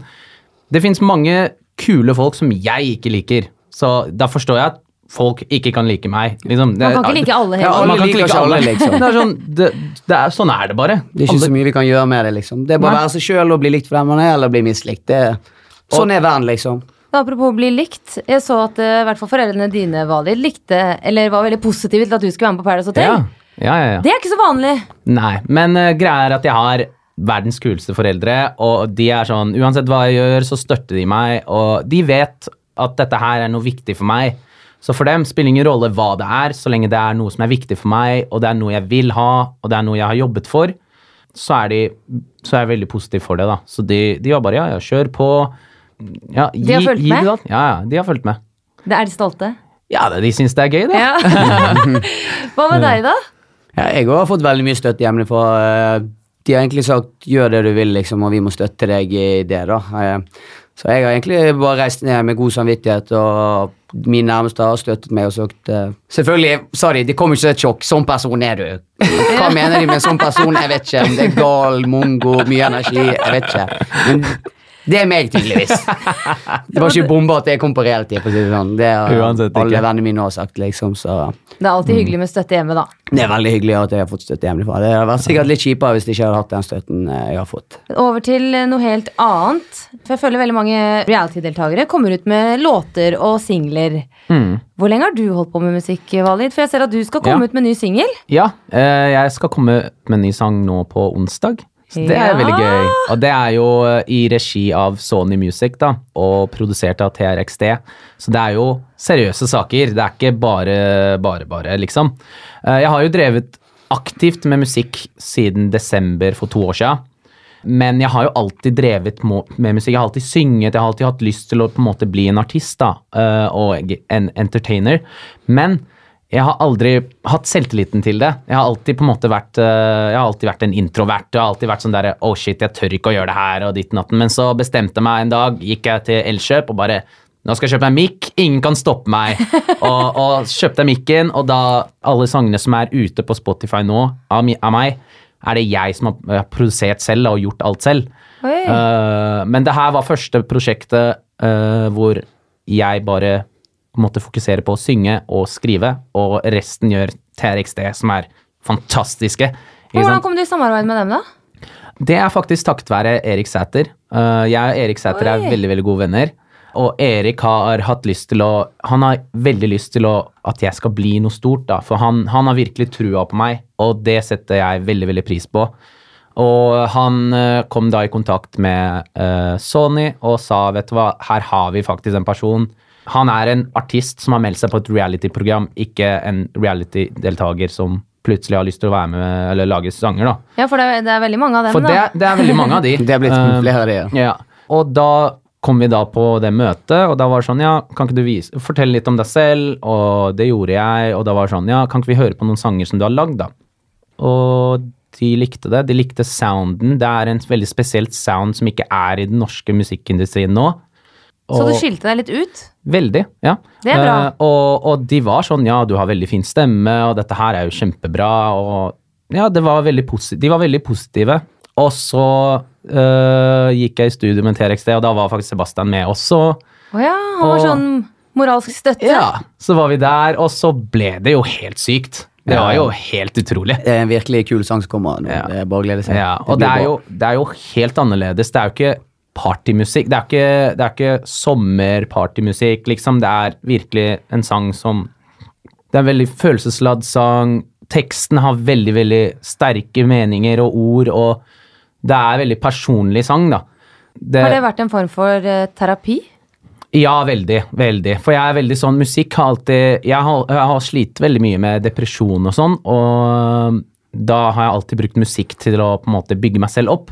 Speaker 2: Det fins mange kule folk som jeg ikke liker, så da forstår jeg at folk ikke kan like meg. Liksom,
Speaker 3: Man kan ikke like alle heller.
Speaker 1: Ja,
Speaker 2: man kan ikke like
Speaker 1: alle, liksom.
Speaker 2: Det er sånn, det, det er, sånn er det bare.
Speaker 1: Det er ikke
Speaker 2: Alle-
Speaker 1: så mye vi kan gjøre med det, liksom. Det er bare å være seg sjøl og bli likt for den man er, eller bli mislikt. Det, sånn er verden, liksom.
Speaker 3: Apropos bli likt. Jeg så at eh, i hvert fall foreldrene dine Valid, likte, eller var veldig positive til at du skulle være med på Paradise Hotel.
Speaker 2: ja. Ja, ja, ja.
Speaker 3: Det er ikke så vanlig.
Speaker 2: Nei, men uh, greia er at jeg har verdens kuleste foreldre, og de er sånn Uansett hva jeg gjør, så støtter de meg, og de vet at dette her er noe viktig for meg. Så for dem spiller ingen rolle hva det er, så lenge det er noe som er viktig for meg, og det er noe jeg vil ha, og det er noe jeg har jobbet for, så er, de, så er jeg veldig positiv for det, da. Så de, de var bare ja, ja, kjør på. Ja, gi,
Speaker 3: De har fulgt med?
Speaker 2: det alt. Ja, ja, de har fulgt med.
Speaker 3: Det er de stolte.
Speaker 2: Ja, det- de syns det er gøy, det.
Speaker 3: Ja. [LAUGHS] Hva med deg, da?
Speaker 1: Ja, jeg har fått veldig mye støtte hjemmefra. eh, de har egentlig sagt 'gjør det du vil', liksom, og vi må støtte deg i det. da. Eh, Så jeg har egentlig bare reist ned med god samvittighet, og mine nærmeste har støttet meg og sagt eh, Selvfølgelig sa de 'det kommer ikke som et sjokk', sånn person er du. Hva [LAUGHS] mener de med sånn person? Jeg vet ikke. Om det er gal, mongo, mye energi, jeg vet ikke. Men det er meg, tydeligvis. [LAUGHS] Det var ikke bomba at jeg kom på realtid, for si det sånn. Det har
Speaker 2: Uansett
Speaker 1: alle vennene mine har sagt, liksom, så
Speaker 3: Det er alltid hyggelig med støtte hjemme, da.
Speaker 1: det er veldig hyggelig at jeg har fått støtte hjemmefra. Det hadde vært sikkert litt kjipere hvis jeg ikke hadde hatt den støtten eh, jeg har fått.
Speaker 3: Over til noe helt annet. For jeg føler veldig mange reality-deltakere kommer ut med låter og singler.
Speaker 2: Mm.
Speaker 3: Hvor lenge har du holdt på med musikk, Valid? For jeg ser at du skal komme
Speaker 2: Ja.
Speaker 3: ut med ny singel.
Speaker 2: Ja, eh, jeg skal komme med en ny sang nå på onsdag. Så det er
Speaker 3: Ja.
Speaker 2: veldig gøy. Og det er jo eh, i regi av Sony Music, da, og produsert av TRXD. Så det er jo seriøse saker. Det er ikke bare, bare, bare, liksom. Eh, Jeg har jo drevet aktivt med musikk siden desember for to år siden. Men jeg har jo alltid drevet med musikk. Jeg har alltid synget, jeg har alltid hatt lyst til å på en måte bli en artist da, eh, og en entertainer. Men jeg har aldri hatt selvtilliten til det. Jeg har alltid på en måte vært eh, Jeg har alltid vært en introvert. Jeg har alltid vært sånn derre Oh shit, jeg tør ikke å gjøre det her og ditt natten. Men så bestemte jeg meg en dag, gikk jeg til Elkjøp og bare nå skal jeg kjøpe meg mic, ingen kan stoppe meg. [LAUGHS] og, og kjøpte jeg mikken, og da alle sangene som er ute på Spotify nå av, av meg, er det jeg som har produsert selv og gjort alt selv. Eh, men det her var første prosjektet uh, hvor jeg bare måtte fokusere på å synge og skrive, og resten gjør TRXD, som er fantastiske.
Speaker 3: Hvordan kom du i samarbeid med dem, da?
Speaker 2: Det er faktisk takket være Erik Sæter. Eh, jeg og Erik Sæter er veldig veldig gode venner. Og Erik har hatt lyst til å Han har veldig lyst til å, at jeg skal bli noe stort, da. For han, han har virkelig trua på meg, og det setter jeg veldig, veldig pris på. Og han eh, kom da i kontakt med uh, Sony og sa vet du hva, her har vi faktisk en person. Han er en artist som har meldt seg på et reality-program, ikke en reality-deltaker som plutselig har lyst til å være med eller lage sanger. da.
Speaker 3: Ja, for det er, det er veldig mange av dem,
Speaker 2: For det,
Speaker 3: da.
Speaker 2: det er veldig mange av de. [LAUGHS]
Speaker 1: Det er blitt
Speaker 2: Eh,
Speaker 1: flere ja.
Speaker 2: ja. Og da kom vi da på det møtet, og da var det sånn, ja, kan ikke du vise, fortelle litt om deg selv? Og det gjorde jeg, og da var det sånn, ja, kan ikke vi høre på noen sanger som du har lagd, da? Og de likte det. De likte sounden. Det er en veldig spesielt sound som ikke er i den norske musikkindustrien nå.
Speaker 3: Så du skilte deg litt ut?
Speaker 2: Veldig, ja.
Speaker 3: Det er bra.
Speaker 2: Uh, og, og de var sånn, ja, du har veldig fin stemme, og dette her er jo kjempebra, og ja, det var veldig de var veldig positive. Og så uh, gikk jeg i studio med TRXD, og da var faktisk Sebastian med også.
Speaker 3: Å ja, han var
Speaker 2: Og-
Speaker 3: sånn moralsk støtte.
Speaker 2: Ja, så var vi der, og så ble det jo helt sykt. Det var jo helt utrolig.
Speaker 1: Det er en virkelig kul sang som kommer nå.
Speaker 2: Ja.
Speaker 1: Det er bare å glede seg.
Speaker 2: Ja, og
Speaker 1: det,
Speaker 2: det er, jo, det er jo helt annerledes. Det er jo ikke partymusikk. Det er ikke, det er ikke sommerpartymusikk, liksom. Det er virkelig en sang som Det er en veldig følelsesladd sang. Teksten har veldig, veldig sterke meninger og ord, og det er en veldig personlig sang, da. Det,
Speaker 3: Har det vært en form for uh, terapi?
Speaker 2: ja, veldig. Veldig. For jeg er veldig sånn Musikk har alltid Jeg har, jeg har slitt veldig mye med depresjon og sånn, og da har jeg alltid brukt musikk til å på en måte bygge meg selv opp.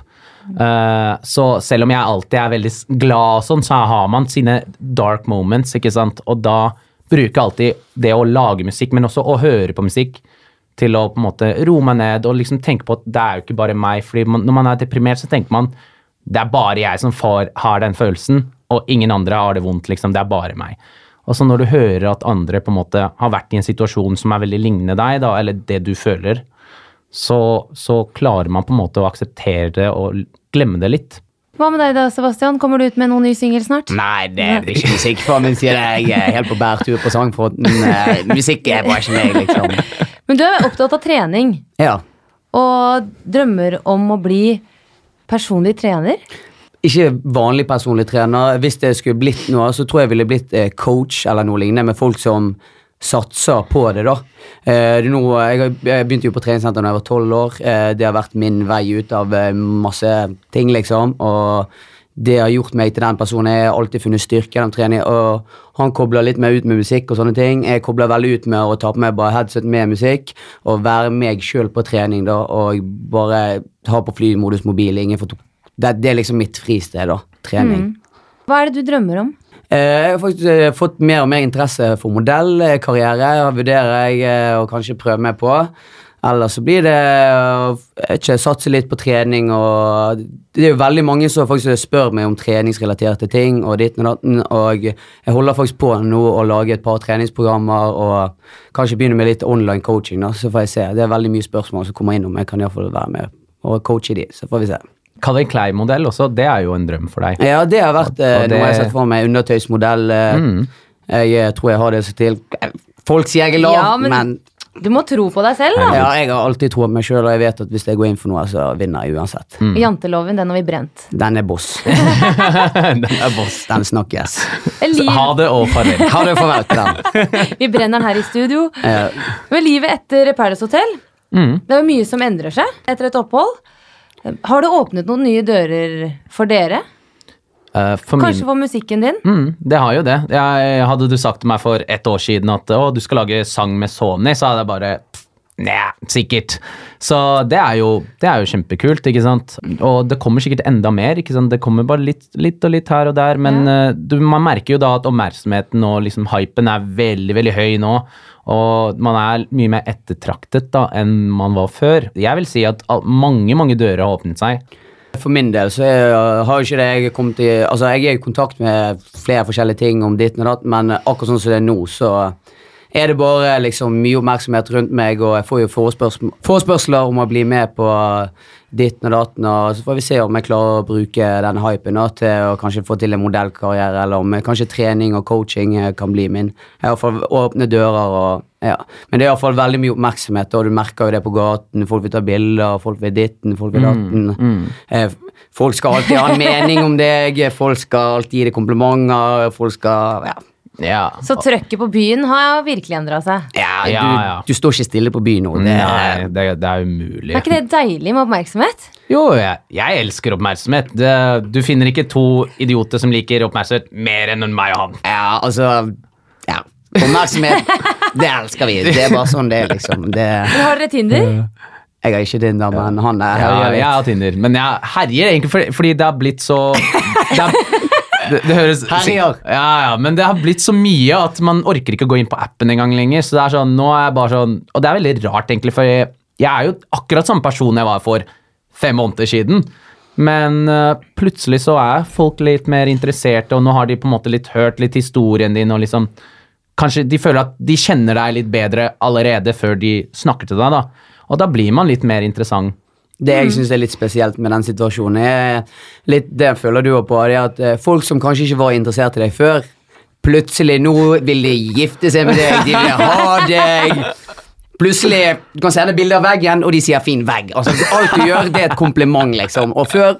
Speaker 2: Eh, så selv om jeg alltid er veldig glad og sånn, så har man sine dark moments, ikke sant. Og da bruker jeg alltid det å lage musikk, men også å høre på musikk, til å på en måte roe meg ned og liksom tenke på at det er jo ikke bare meg. fordi man, når man er deprimert, så tenker man det er bare jeg som får, har den følelsen, og ingen andre har det vondt, liksom. Det er bare meg. Og så når du hører at andre på en måte har vært i en situasjon som er veldig lignende deg, da, eller det du føler, så, så klarer man på en måte å akseptere det og glemme det litt.
Speaker 3: Hva med deg da, Sebastian? Kommer du ut med noen ny singel snart?
Speaker 1: Nei, det er jeg ikke musikk for min sier Jeg er helt på bærtur på sangfronten. Eh, Musikk er bare ikke meg, liksom.
Speaker 3: Men du er opptatt av trening,
Speaker 1: Ja.
Speaker 3: og drømmer om å bli personlig trener?
Speaker 1: Ikke vanlig personlig trener. Hvis det skulle blitt noe, så tror jeg ville blitt eh, coach eller noe lignende, med folk som satser på det, da. Eh, er jeg, jeg begynte jo på treningssenter da jeg var tolv år. Eh, det har vært min vei ut av eh, masse ting, liksom. Og det har gjort meg til den personen. Jeg har alltid funnet styrke gjennom trening. Og han kobler litt mer ut med musikk og sånne ting. Jeg kobler veldig ut med å ta på meg bare headset med musikk og være meg sjøl på trening, da. Og bare ha på flymodus mobil. Ingen det, det er liksom mitt fristed, da. Trening.
Speaker 3: Hva er det du drømmer om?
Speaker 1: Eh, jeg har faktisk eh, fått mer og mer interesse for modellkarriere. Vurderer jeg eh, å kanskje prøve meg på. Ellers så blir det å satse litt på trening og Det er jo veldig mange som faktisk spør meg om treningsrelaterte ting og ditt og datten, og jeg holder faktisk på nå å lage et par treningsprogrammer og kanskje begynne med litt online coaching, da, så får jeg se. Det er veldig mye spørsmål som kommer inn om jeg kan iallfall være med og coache de, så får vi se.
Speaker 2: Calvin Klein-modell også, det er jo en drøm for deg.
Speaker 1: Ja, det har vært
Speaker 2: det
Speaker 1: eh,
Speaker 2: og
Speaker 1: noe jeg har sett for meg. Undertøysmodell. eh,
Speaker 2: Mm.
Speaker 1: Jeg eh, tror jeg har det så til. Folk sier jeg er lav,
Speaker 3: Ja, men-
Speaker 1: men
Speaker 3: Du må tro på deg selv, da.
Speaker 1: ja, jeg har alltid tro på meg sjøl, og jeg vet at hvis jeg går inn for noe, så vinner jeg uansett.
Speaker 2: Mm.
Speaker 3: Janteloven, den har vi brent.
Speaker 1: Den er boss. [LAUGHS]
Speaker 2: Den er boss.
Speaker 1: Den snakkes.
Speaker 3: Liv,
Speaker 2: Ha det og farvel.
Speaker 1: Ha det farvel til den. [LAUGHS]
Speaker 3: vi brenner den her i studio.
Speaker 1: Ja.
Speaker 3: Men livet etter Paradise Hotel,
Speaker 2: Mm.
Speaker 3: det er jo mye som endrer seg etter et opphold. Har det åpnet noen nye dører for dere?
Speaker 2: Uh, for min-
Speaker 3: Kanskje for musikken din?
Speaker 2: Mm, det har jo det. Jeg, hadde du sagt til meg for et år siden at å, du skal lage sang med Sony, så hadde jeg bare Nei, sikkert. Så det er, jo, det er jo kjempekult, ikke sant. Og det kommer sikkert enda mer. ikke sant? Det kommer bare litt, litt og litt her og der. Men eh, du, man merker jo da at oppmerksomheten og liksom hypen er veldig, veldig høy nå. Og man er mye mer ettertraktet da enn man var før. Jeg vil si at mange, mange dører har åpnet seg.
Speaker 1: For min del så er, har ikke det jeg kommet i Altså, jeg er i kontakt med flere forskjellige ting om ditt og datt, men akkurat sånn som det er nå, så er det bare liksom mye oppmerksomhet rundt meg, og jeg får jo forespørsmål, forespørsler om å bli med på ditten og datten, og så får vi se om jeg klarer å bruke den hypen da, til å kanskje få til en modellkarriere, eller om kanskje trening og coaching eh, kan bli min. Jeg har fall åpne dører og ja. Men det er iallfall veldig mye oppmerksomhet, og du merker jo det på gaten. Folk vil ta bilder, folk vil ditten, folk vil datten. Eh, Folk skal alltid ha en mening om deg, folk skal alltid gi deg komplimenter, folk skal Ja,
Speaker 2: Ja.
Speaker 3: Så trøkket på byen har virkelig endra seg.
Speaker 1: ja,
Speaker 2: Ja,
Speaker 1: du,
Speaker 2: ja.
Speaker 1: du står ikke stille på byen nå. Det,
Speaker 2: Nei, det, det er umulig.
Speaker 3: Er ikke det deilig med oppmerksomhet?
Speaker 2: Jo, jeg, jeg elsker oppmerksomhet. Det, du finner ikke to idioter som liker oppmerksomhet mer enn meg og han.
Speaker 1: ja, altså Ja. Oppmerksomhet, [LAUGHS] det elsker vi. Det er bare sånn det er, liksom. Det,
Speaker 3: Men har dere Tinder?
Speaker 1: jeg har ikke Tinder, men han er
Speaker 2: Ja, jeg
Speaker 1: litt.
Speaker 2: har Tinder, men jeg herjer egentlig fordi, fordi det har blitt så [LAUGHS] det, er, det, det høres
Speaker 1: Herjer.
Speaker 2: Ja, ja, men det har blitt så mye at man orker ikke å gå inn på appen engang lenger. Så det er sånn, nå er jeg bare sånn Og det er veldig rart, egentlig, for jeg, jeg er jo akkurat samme person jeg var for fem måneder siden. Men uh, plutselig så er folk litt mer interesserte, og nå har de på en måte litt hørt litt historien din, og liksom Kanskje de føler at de kjenner deg litt bedre allerede før de snakker til deg, da. Og da blir man litt mer interessant.
Speaker 1: Det jeg syns er litt spesielt med den situasjonen, er litt det føler du òg på, det er at eh, folk som kanskje ikke var interessert i deg før, plutselig nå vil de gifte seg med deg, de vil ha deg. Plutselig du kan sende bilde av veggen, og de sier 'fin vegg'. Altså, alt du gjør, det er et kompliment, liksom. Og før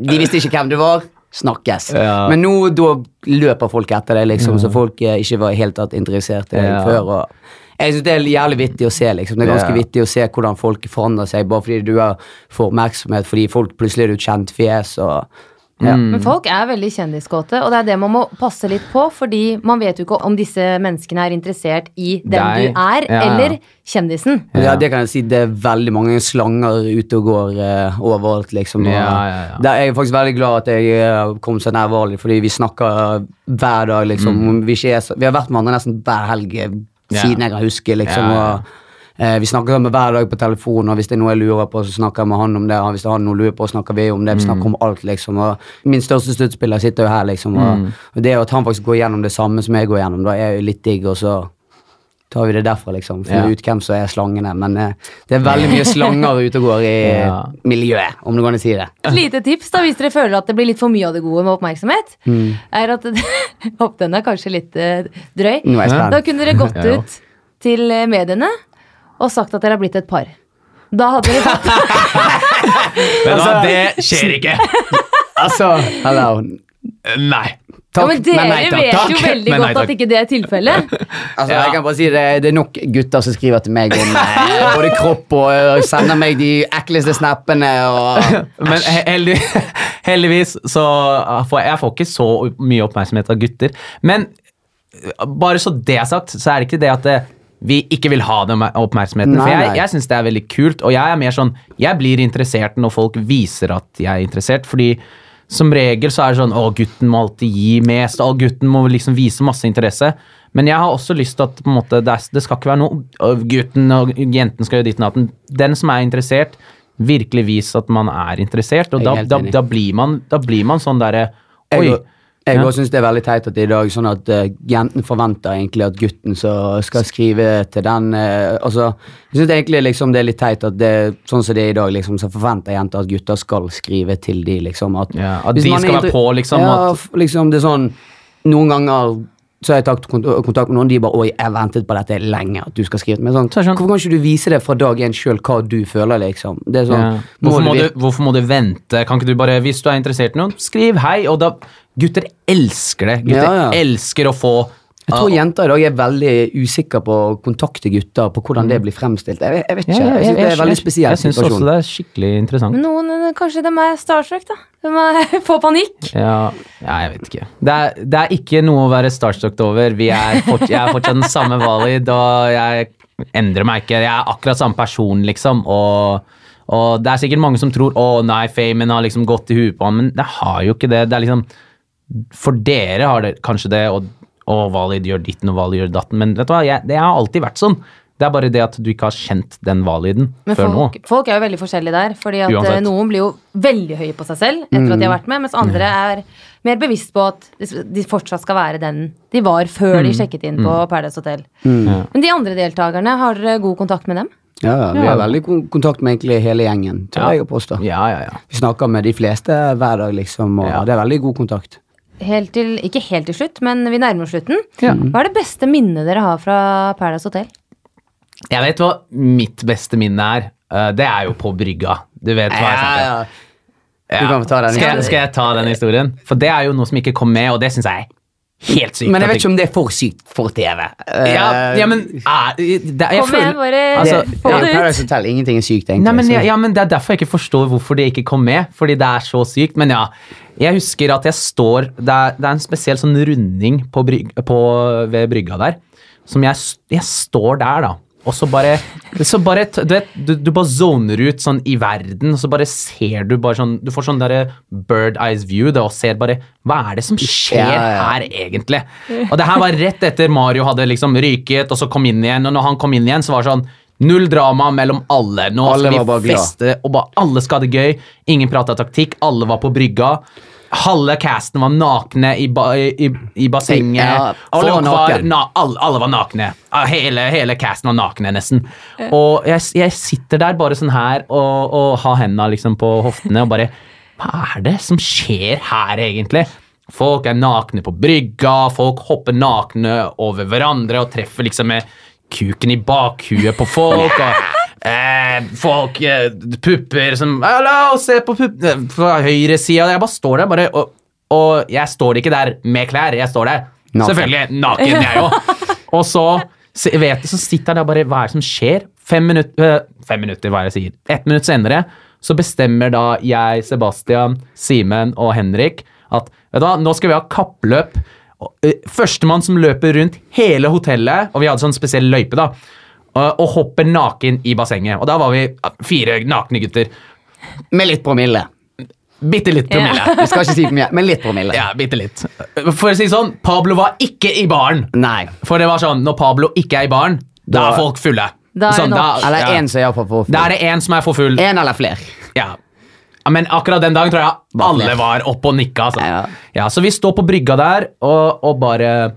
Speaker 1: de visste ikke hvem du var. Snakkes.
Speaker 2: Ja.
Speaker 1: Men nå da løper folk etter deg, liksom, så folk eh, ikke var helt tatt interessert i deg før. og jeg synes Det er jævlig vittig å se. liksom Det er ganske
Speaker 2: yeah.
Speaker 1: vittig å se hvordan folk forandrer seg bare fordi du er, får oppmerksomhet, fordi folk plutselig er du et kjent fjes. og ja.
Speaker 3: Men folk er veldig kjendiskåte, og det er det man må passe litt på, fordi man vet jo ikke om disse menneskene er interessert i den
Speaker 2: Dei.
Speaker 3: du er,
Speaker 2: Ja.
Speaker 3: eller kjendisen.
Speaker 1: Ja. det kan jeg si. Det er veldig mange slanger ute og går uh, overalt, liksom. Og,
Speaker 2: Ja, ja, ja.
Speaker 1: Der er faktisk veldig glad at jeg eh, kom så nær Vali, fordi vi snakker hver dag, liksom. Vi, ikke er så, vi har vært med hverandre nesten hver helg eh. Siden jeg har husket, liksom. Og, eh, vi snakker sammen hver dag på telefon, og hvis det er noe jeg lurer på, så snakker jeg med han om det. Og hvis det er han noe lurer på, snakker vi om det. Vi snakker om alt, liksom. Og min største sluttspiller sitter jo her, liksom. Og, og det at han faktisk går gjennom det samme som jeg går gjennom, da er jo litt digg, og så tar vi det derfra, liksom. Finner
Speaker 2: Ja.
Speaker 1: ut hvem som er slangene. Men eh, det er veldig mye [LAUGHS] slanger ute og går i
Speaker 2: Ja.
Speaker 1: miljøet, om du kan si det.
Speaker 3: Et lite tips da, hvis dere føler at det blir litt for mye av det gode med oppmerksomhet,
Speaker 1: Mm.
Speaker 3: er at [LAUGHS] Hopp, den er kanskje litt eh, drøy.
Speaker 1: Nå er jeg.
Speaker 3: Da kunne dere gått [LAUGHS]
Speaker 2: Ja.
Speaker 3: ut til eh, mediene og sagt at dere har blitt et par. Da hadde dere fått
Speaker 2: Men
Speaker 1: Altså-
Speaker 2: det skjer ikke!
Speaker 1: Altså, hello.
Speaker 2: Nei.
Speaker 3: Ja, men Dere
Speaker 1: nei takk.
Speaker 3: vet jo veldig
Speaker 2: nei
Speaker 3: godt
Speaker 2: takk.
Speaker 3: at ikke det er tilfellet. [LAUGHS]
Speaker 1: Altså,
Speaker 2: Ja.
Speaker 1: jeg kan bare si det, det er nok gutter som skriver til meg om eh, både kropp og og sender meg de ekleste snappene og [LAUGHS]
Speaker 2: Men heldig, [LAUGHS] heldigvis så får jeg, får ikke så mye oppmerksomhet av gutter. Men bare så det er sagt, så er det ikke det at det, vi ikke vil ha den oppmerksomheten.
Speaker 1: Nei,
Speaker 2: for jeg,
Speaker 1: nei.
Speaker 2: jeg syns det er veldig kult, og jeg er mer sånn Jeg blir interessert når folk viser at jeg er interessert, fordi som regel så er det sånn å, gutten må alltid gi mest, og gutten må liksom vise masse interesse. Men jeg har også lyst til at måte, det, er, det skal ikke være noe «Å, gutten og jenten skal gjøre ditt og datten. Den som er interessert, virkelig vis at man er interessert, og da, da, da, blir man, da blir man sånn derre Oi.
Speaker 1: Jeg,
Speaker 2: Ja.
Speaker 1: syns det er veldig teit at det i dag sånn at uh, jenten forventer egentlig at gutten så skal skrive til den uh, altså, Jeg syns egentlig liksom det er litt teit at det sånn som det er i dag, liksom, så forventer jenter at gutter skal skrive til de, liksom. At,
Speaker 2: Ja, at de skal være på, liksom,
Speaker 1: Ja,
Speaker 2: at-
Speaker 1: liksom det er sånn Noen ganger så har jeg tatt kontakt med noen, de bare 'Oi, jeg ventet på dette lenge, at du skal skrive'. Men sånn,
Speaker 2: sånn-
Speaker 1: hvorfor kan ikke du vise det fra dag én sjøl, hva du føler, liksom? Det sånn,
Speaker 2: Ja. Hvorfor, må
Speaker 1: du,
Speaker 2: hvorfor må du vente? Kan ikke du bare, Hvis du er interessert i noen, skriv hei. Og da Gutter elsker det. Gutter
Speaker 1: Ja, ja.
Speaker 2: elsker å få
Speaker 1: Jeg tror jenter i dag er veldig usikre på å kontakte gutter, på hvordan det blir fremstilt. Jeg, jeg vet ikke. jeg synes det er en veldig spesiell
Speaker 2: Jeg syns også det er skikkelig interessant.
Speaker 3: Noen, eh, kanskje de er starstruck, da. De [LAUGHS] får panikk.
Speaker 2: Ja, ja, jeg vet ikke. Det er, det er ikke noe å være starstruck over. Vi er fort, jeg er fortsatt den samme Valid, og jeg endrer meg ikke. Jeg er akkurat samme person, liksom. Og, og det er sikkert mange som tror å nei, famen har liksom gått i huet på han, men det har jo ikke det. Det er liksom For dere har det kanskje det, og, og Valid gjør ditten og Valid gjør datten, men vet du hva, jeg, det har alltid vært sånn. Det er bare det at du ikke har kjent den validen
Speaker 3: Men
Speaker 2: før nå.
Speaker 3: folk, folk er jo veldig forskjellige der. Fordi at
Speaker 2: Uansett.
Speaker 3: eh, Noen blir jo veldig høye på seg selv etter at de har vært med, mens andre er mer bevisst på at de- fortsatt skal være den de var før de sjekket inn på Paradise Hotel.
Speaker 2: Ja.
Speaker 3: Men de andre deltakerne, har dere god kontakt med dem?
Speaker 1: Ja, ja, vi har veldig kon- kontakt med egentlig hele gjengen, tør
Speaker 2: Ja.
Speaker 1: jeg å påstå.
Speaker 2: Ja, ja, ja.
Speaker 1: Vi snakker med de fleste hver dag, liksom, og
Speaker 2: Ja.
Speaker 1: det er veldig god kontakt.
Speaker 3: Helt til, ikke helt til slutt, men vi nærmer oss slutten.
Speaker 2: Ja.
Speaker 3: Hva er det beste minnet dere har fra Paradise Hotel?
Speaker 2: Jeg vet hva mitt beste minne er. Eh, det er jo på brygga. Du vet hva jeg snakker om.
Speaker 1: Den
Speaker 2: Skal, jeg- skal jeg ta den historien? For det er jo noe som ikke kom med, og det syns jeg er helt sykt.
Speaker 1: Men jeg vet ikke om det er for sykt for TV.
Speaker 2: ja, ja, men er, det, jeg
Speaker 3: Kom igjen, bare
Speaker 2: altså,
Speaker 3: få det ut.
Speaker 1: Paradise Hotel, ingenting er sykt, egentlig.
Speaker 2: Nei, men, ja, ja, men Det er derfor jeg ikke forstår hvorfor det ikke kom med. Fordi det er så sykt. Men ja, jeg husker at jeg står Det er, det er en spesiell sånn runding på, bryg, på, ved brygga der. Som jeg, jeg står der, da. Og så bare, så bare Du vet, du, du bare zoner ut sånn i verden, og så bare ser du bare sånn Du får sånn derre bird eyes view da, og ser bare Hva er det som skjer
Speaker 1: Ja, ja.
Speaker 2: her, egentlig? Og det her var rett etter Mario hadde liksom ryket, og så kom inn igjen. Og når han kom inn igjen, så var det sånn Null drama mellom alle. Nå
Speaker 1: Alle
Speaker 2: skal vi feste, og bare alle skal ha det gøy. Ingen prata taktikk, alle var på brygga. Halve casten var nakne i, ba, i, i bassenget.
Speaker 1: Ja, alle var
Speaker 2: na, alle, alle var nakne. Hele, hele casten var nakne, nesten. Og jeg, jeg sitter der bare sånn her og, og har henda liksom på hoftene og bare Hva er det som skjer her, egentlig? Folk er nakne på brygga, folk hopper nakne over hverandre og treffer liksom med kuken i bakhuet på folk. Og, eh, folk eh, Pupper som Hallo, se på puppene fra høyresida. Jeg bare står der, bare, og, og jeg står ikke der med klær. Jeg står der
Speaker 1: Naken.
Speaker 2: selvfølgelig naken, jeg òg. [LAUGHS] Og så, vet, du, så sitter jeg der bare Hva er det som skjer? Fem minutter, fem minutter hva er det jeg sier. Ett minutt senere så bestemmer da jeg, Sebastian, Simen og Henrik at vet du hva, nå skal vi ha kappløp. Eh, Førstemann som løper rundt hele hotellet, og vi hadde sånn spesiell løype, da, og, og hopper naken i bassenget. Og da var vi fire nakne gutter.
Speaker 1: Med litt promille.
Speaker 2: Bitte litt promille.
Speaker 1: Vi skal ikke si for mye, men litt promille.
Speaker 2: Ja, bitte litt. For å si sånn, Pablo var ikke i baren.
Speaker 1: Nei.
Speaker 2: For det var sånn, når Pablo ikke er i baren, da
Speaker 1: Da-
Speaker 2: er folk fulle.
Speaker 3: Da er det
Speaker 2: sånn,
Speaker 3: da,
Speaker 1: Eller
Speaker 2: ja.
Speaker 1: som er for for
Speaker 2: Da er det én som er for full.
Speaker 1: En eller flere.
Speaker 2: Ja. Ja, Men akkurat den dagen tror jeg alle var oppe og nikka. Altså.
Speaker 1: Ja.
Speaker 2: Ja, så vi står på brygga der og, og bare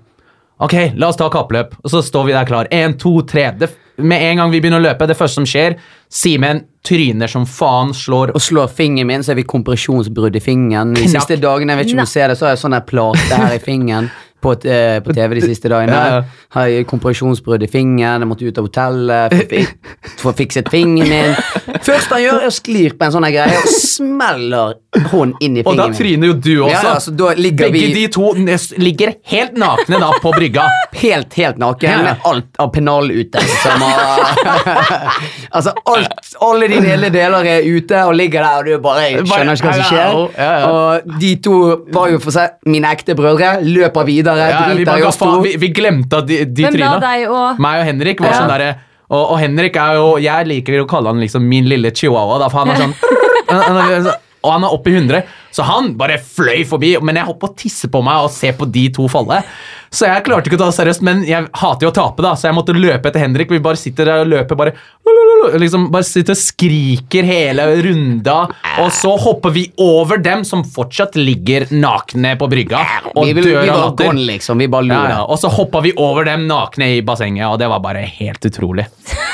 Speaker 2: Ok, la oss ta kappløp. Og så står vi der klar. Én, to, tre. Det, med en gang vi begynner å løpe, det første som skjer, Simen tryner som faen, slår
Speaker 1: Og slår fingeren min, så er vi kompresjonsbrudd i fingeren. De
Speaker 2: Knakk.
Speaker 1: siste dagene, jeg vet ikke om du ser det, så har jeg sånn plate her i fingeren. På, eh, på [LAUGHS] TV de siste dagene.
Speaker 2: Ja, ja.
Speaker 1: Har kompresjonsbrudd i fingeren, jeg måtte ut av hotellet for, fi- for å fikse fingeren min. Først han gjør, er å sklir på en sånn greie og smeller hånden inn i fingeren.
Speaker 2: Og da tryner jo du også.
Speaker 1: Ja, altså, da
Speaker 2: Begge
Speaker 1: vi
Speaker 2: de to ligger helt nakne da på brygga. [LAUGHS]
Speaker 1: helt, helt naken,
Speaker 2: Ja,
Speaker 1: med alt av pennal ute. Som har, [LAUGHS] altså, alt, alle dine hele deler er ute og ligger der, og du bare skjønner ikke hva som skjer. Og de to var jo for seg mine ekte brødre. Løper videre,
Speaker 2: Ja, vi,
Speaker 1: driter i oss to.
Speaker 2: vi, vi glemte at de, de tryna. Meg og Henrik var
Speaker 3: Ja.
Speaker 2: sånn derre og, og Henrik er jo Jeg liker å kalle han liksom min lille chihuahua, da, for han er sånn [LAUGHS] sånn, og han er oppe i 100. Så han bare fløy forbi, men jeg holdt på å tisse på meg og se på de to falle. Så jeg klarte ikke å ta det seriøst, men jeg hater jo å tape, da, så jeg måtte løpe etter Henrik. Vi bare sitter der og løper bare liksom Bare sitter og skriker hele runda, og så hopper vi over dem som fortsatt ligger nakne på brygga og
Speaker 1: Vi, vi,
Speaker 2: dør
Speaker 1: vi
Speaker 2: av
Speaker 1: var
Speaker 2: latter.
Speaker 1: gone, liksom. Vi bare lurer.
Speaker 2: Ja, ja. Og så hoppa vi over dem nakne i bassenget, og det var bare helt utrolig. [LAUGHS]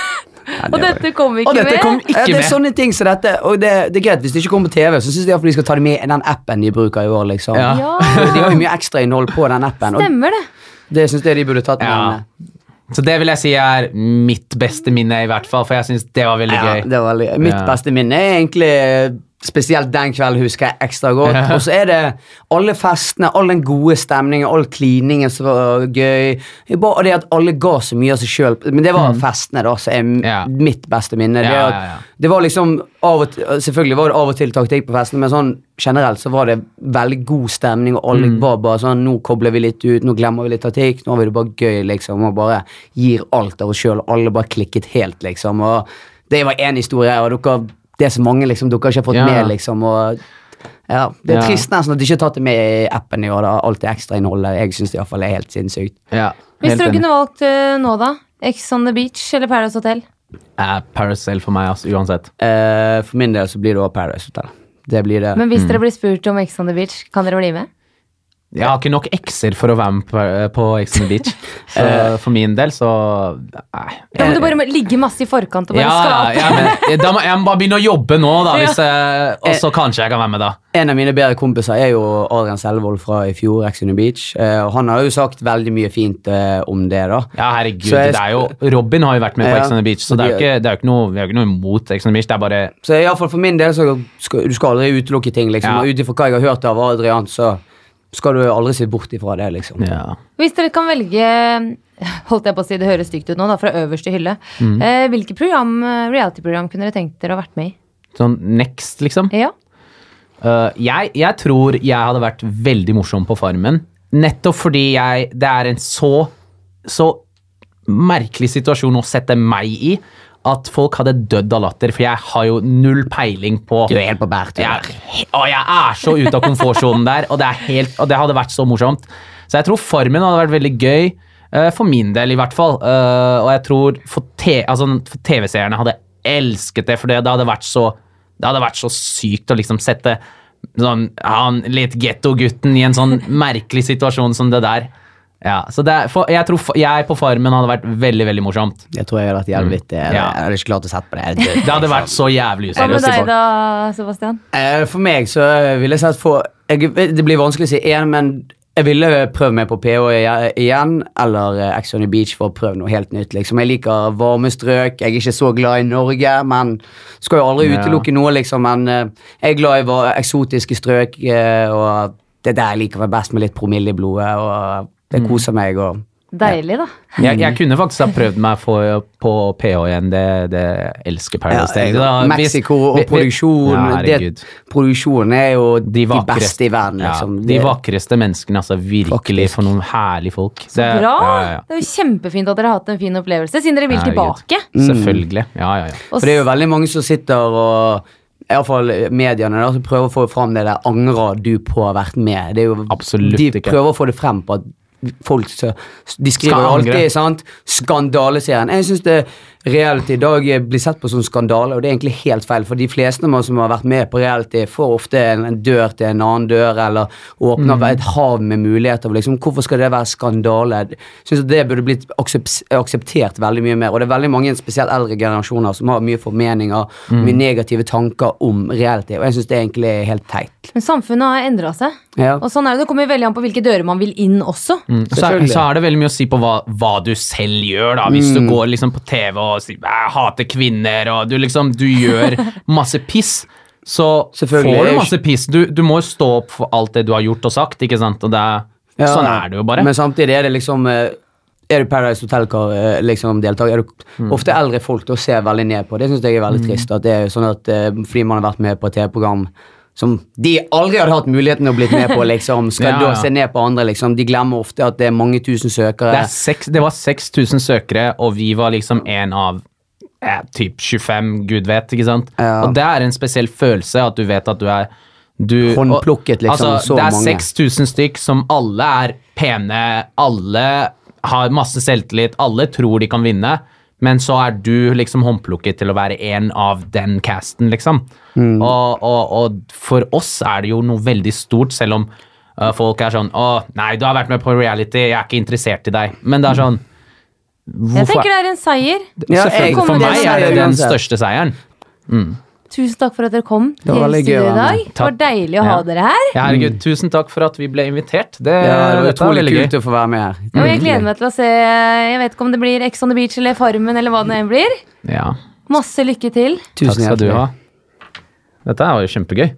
Speaker 3: Og dette kommer ikke
Speaker 2: dette
Speaker 3: med.
Speaker 2: kom
Speaker 1: Ja, det er
Speaker 2: med.
Speaker 1: sånne ting som dette, og det, det er greit hvis det ikke kommer på TV, så syns jeg de skal ta det med i den appen de bruker i år, liksom.
Speaker 2: Ja.
Speaker 3: Ja, [LAUGHS]
Speaker 1: De har jo mye ekstrainnhold på den appen,
Speaker 3: stemmer det.
Speaker 1: det syns jeg de burde tatt med.
Speaker 2: Ja. Så det vil jeg si er mitt beste minne, i hvert fall, for jeg syns det var veldig
Speaker 1: Ja,
Speaker 2: gøy.
Speaker 1: det var veldig, gøy. mitt
Speaker 2: Ja.
Speaker 1: beste minne er egentlig Spesielt den kvelden husker jeg ekstra godt. Og så er det alle festene, all den gode stemningen, all kliningen som var gøy. Bare det at alle ga så mye av seg sjøl. Men det var festene, da, som er
Speaker 2: Mm. Ja.
Speaker 1: mitt beste minne. Det, at, det var liksom av og til, Selvfølgelig var det av og til taktikk på festene, men sånn generelt så var det veldig god stemning, og alle
Speaker 2: Mm.
Speaker 1: var bare sånn Nå kobler vi litt ut, nå glemmer vi litt taktikk, nå har vi det bare gøy, liksom. Og bare gir alt av oss sjøl, og alle bare klikket helt, liksom. Og det var én historie, og dere det er så mange liksom, dere har fått
Speaker 2: Ja.
Speaker 1: med, liksom. Og ja, Det er
Speaker 2: Ja.
Speaker 1: trist nesten at de ikke har tatt det med i appen i år, da. alt det ekstrainnholdet. Jeg syns det iallfall er helt sinnssykt.
Speaker 2: Ja,
Speaker 3: Hvis
Speaker 2: helt
Speaker 3: dere kunne valgt uh, nå, da? Ex on the beach eller Paradise Hotel?
Speaker 2: Eh, Paracel for meg, altså, uansett.
Speaker 1: Eh, for min del så blir det også Paradise Hotel. Det blir det.
Speaker 3: Men hvis dere blir spurt om Ex on the beach, kan dere bli med?
Speaker 2: Jeg har ikke nok ekser for å være med på, på Ex on the Beach. [LAUGHS] Så for min del, så nei.
Speaker 3: Da må du bare ligge masse i forkant og bare
Speaker 2: ja,
Speaker 3: skape.
Speaker 2: ja, men, da må, jeg må bare begynne å jobbe nå, da, hvis, jeg- og så kanskje jeg kan være med da.
Speaker 1: En av mine bedre kompiser er jo Adrian Selvold fra i fjor, Ex on the Beach. Eh, og han har jo sagt veldig mye fint eh, om det, da.
Speaker 2: Ja, herregud,
Speaker 1: jeg
Speaker 2: det er jo, Robin har jo vært med på
Speaker 1: Ja,
Speaker 2: Ex on the Beach, så det er jo ikke, det er ikke noe, vi har ikke noe imot Ex on the Beach, det er bare
Speaker 1: Så i alle fall for min del så skal du skal aldri utelukke ting, liksom.
Speaker 2: Ja.
Speaker 1: Ut ifra hva jeg har hørt av Adrian, så skal du aldri se bort ifra det, liksom.
Speaker 2: ja.
Speaker 3: Hvis dere kan velge Holdt jeg på å si, det høres stygt ut nå, da, fra øverste hylle.
Speaker 2: Mm.
Speaker 3: Eh, hvilke program, reality-program kunne dere tenkt dere å vært med i?
Speaker 2: Sånn next, liksom.
Speaker 3: Ja.
Speaker 2: Uh, jeg, jeg tror jeg hadde vært veldig morsom på Farmen. Nettopp fordi jeg, det er en så, så merkelig situasjon å sette meg i. At folk hadde dødd av latter, for jeg har jo null peiling på
Speaker 1: Du er helt på bærtur.
Speaker 2: jeg, og jeg er så ute av komfortsonen der, og det, helt, og det hadde vært så morsomt. Så jeg tror Farmen hadde vært veldig gøy, eh, for min del i hvert fall. Eh, og jeg tror for, altså, for TV-seerne hadde elsket det, for det, hadde vært så, det hadde vært så sykt å liksom sette sånn, han litt gettogutten i en sånn [LAUGHS] merkelig situasjon som det der. Ja, så det, er- for, jeg tror jeg på Farmen hadde vært veldig, veldig morsomt.
Speaker 1: Jeg tror jeg hadde vært jævlig vittig. Jeg,
Speaker 2: Ja.
Speaker 1: jeg hadde ikke klart å sette på det. Jeg [LAUGHS] det,
Speaker 2: Det hadde vært så jævlig
Speaker 3: Hva med deg da, Sebastian?
Speaker 1: Eh, For meg så ville jeg sett på jeg, Det blir vanskelig å si én, men jeg ville prøvd meg på PH igjen, eller eh, Ex on the Beach for å prøve noe helt nytt. liksom. Jeg liker varme strøk. Jeg er ikke så glad i Norge, men skal jo aldri utelukke noe, liksom. Men eh, jeg er glad i eksotiske strøk, og det er der jeg liker meg best med litt promille i blodet. og Det koser meg. og
Speaker 3: Deilig, da.
Speaker 2: Jeg, jeg kunne faktisk ha prøvd meg for, på PH igjen. Det, det elsker Paradise
Speaker 1: Ja,
Speaker 2: Hotel.
Speaker 1: Mexico og
Speaker 2: vi- vi-
Speaker 1: produksjon
Speaker 2: Ja,
Speaker 1: det. Produksjonen er jo de,
Speaker 2: De,
Speaker 1: beste i verden,
Speaker 2: ja,
Speaker 1: liksom.
Speaker 2: de vakreste menneskene, altså. Virkelig,
Speaker 1: Faktisk.
Speaker 2: for noen herlige folk.
Speaker 3: Så
Speaker 2: Det-
Speaker 3: bra!
Speaker 2: Ja, ja, ja.
Speaker 3: Det er jo kjempefint at dere har hatt en fin opplevelse, siden dere vil
Speaker 2: tilbake.
Speaker 3: tilbake.
Speaker 2: Selvfølgelig. Ja, ja, ja.
Speaker 1: For det er jo veldig mange som sitter og Iallfall mediene da, som prøver å få fram det der 'angrer du på å ha vært med'? Det er jo,
Speaker 2: Absolutt
Speaker 1: de
Speaker 2: ikke.
Speaker 1: prøver å få det frem på at folk så, De skriver jo alltid sant? 'Skandaleserien'. Jeg syns det reality i dag blir sett på som skandale, og det er egentlig helt feil. For de fleste av oss som har vært med på reality, får ofte en, en dør til en annen dør, eller åpner
Speaker 2: Mm.
Speaker 1: et hav med muligheter. Liksom. Hvorfor skal det være skandale? Jeg synes at Det burde blitt aksep- akseptert veldig mye mer. Og det er veldig mange, spesielt eldre generasjoner, som har mye formeninger,
Speaker 2: Mm.
Speaker 1: mye negative tanker om reality, og jeg syns det er egentlig er helt teit.
Speaker 3: Men samfunnet har endra seg.
Speaker 1: Ja.
Speaker 3: Og sånn er det. Det kommer veldig an på hvilke dører man vil inn også.
Speaker 2: Mm. Så, er, så er det veldig mye å si på hva, hva du selv gjør, da. Hvis du går liksom på TV og sier 'jeg hater kvinner', og du liksom du gjør [LAUGHS] masse piss, så får du masse piss. Du, du må jo stå opp for alt det du har gjort og sagt, ikke sant? Og det
Speaker 1: Ja,
Speaker 2: sånn er det jo bare.
Speaker 1: Men samtidig er det liksom eh, Er du Paradise Hotel-deltaker, liksom, er du
Speaker 2: Mm.
Speaker 1: ofte eldre folk da ser veldig ned på. Det syns jeg er veldig trist. At det er sånn at eh, Fordi man har vært med på et TV-program som de aldri hadde hatt muligheten å blitt med på, [LAUGHS] liksom, skal
Speaker 2: Ja,
Speaker 1: da se ned på andre. liksom. De glemmer ofte at det er mange tusen søkere.
Speaker 2: Det, seks, det var 6000 søkere, og vi var liksom en av eh, typ 25, gud vet, ikke sant?
Speaker 1: Ja.
Speaker 2: Og det er en spesiell følelse at du vet at du er du,
Speaker 1: Håndplukket, liksom,
Speaker 2: altså,
Speaker 1: så
Speaker 2: det er
Speaker 1: mange.
Speaker 2: 6000 stykk som alle er pene, alle har masse selvtillit, alle tror de kan vinne, men så er du liksom håndplukket til å være en av den casten, liksom.
Speaker 1: Mm.
Speaker 2: Og, og, og for oss er det jo noe veldig stort, selv om uh, folk er sånn Å, nei, du har vært med på reality, jeg er ikke interessert i deg. Men det er sånn
Speaker 3: Jeg tenker det er en seier.
Speaker 1: Ja, jeg-
Speaker 2: For meg er det den største seieren.
Speaker 3: Tusen takk for at dere kom
Speaker 1: Det var
Speaker 3: til studio i dag. Det var deilig å ha
Speaker 2: Ja.
Speaker 3: dere her.
Speaker 2: Ja, herregud, tusen takk for at vi ble invitert. Det,
Speaker 1: Ja, det var utrolig kult å få være med her.
Speaker 3: Ja, jeg gleder meg til å se Jeg vet ikke om det blir Ex on the Beach eller Farmen eller hva det enn blir.
Speaker 2: Ja,
Speaker 3: Masse lykke til.
Speaker 2: takk
Speaker 1: Tusen
Speaker 2: skal du ha. Dette er jo kjempegøy.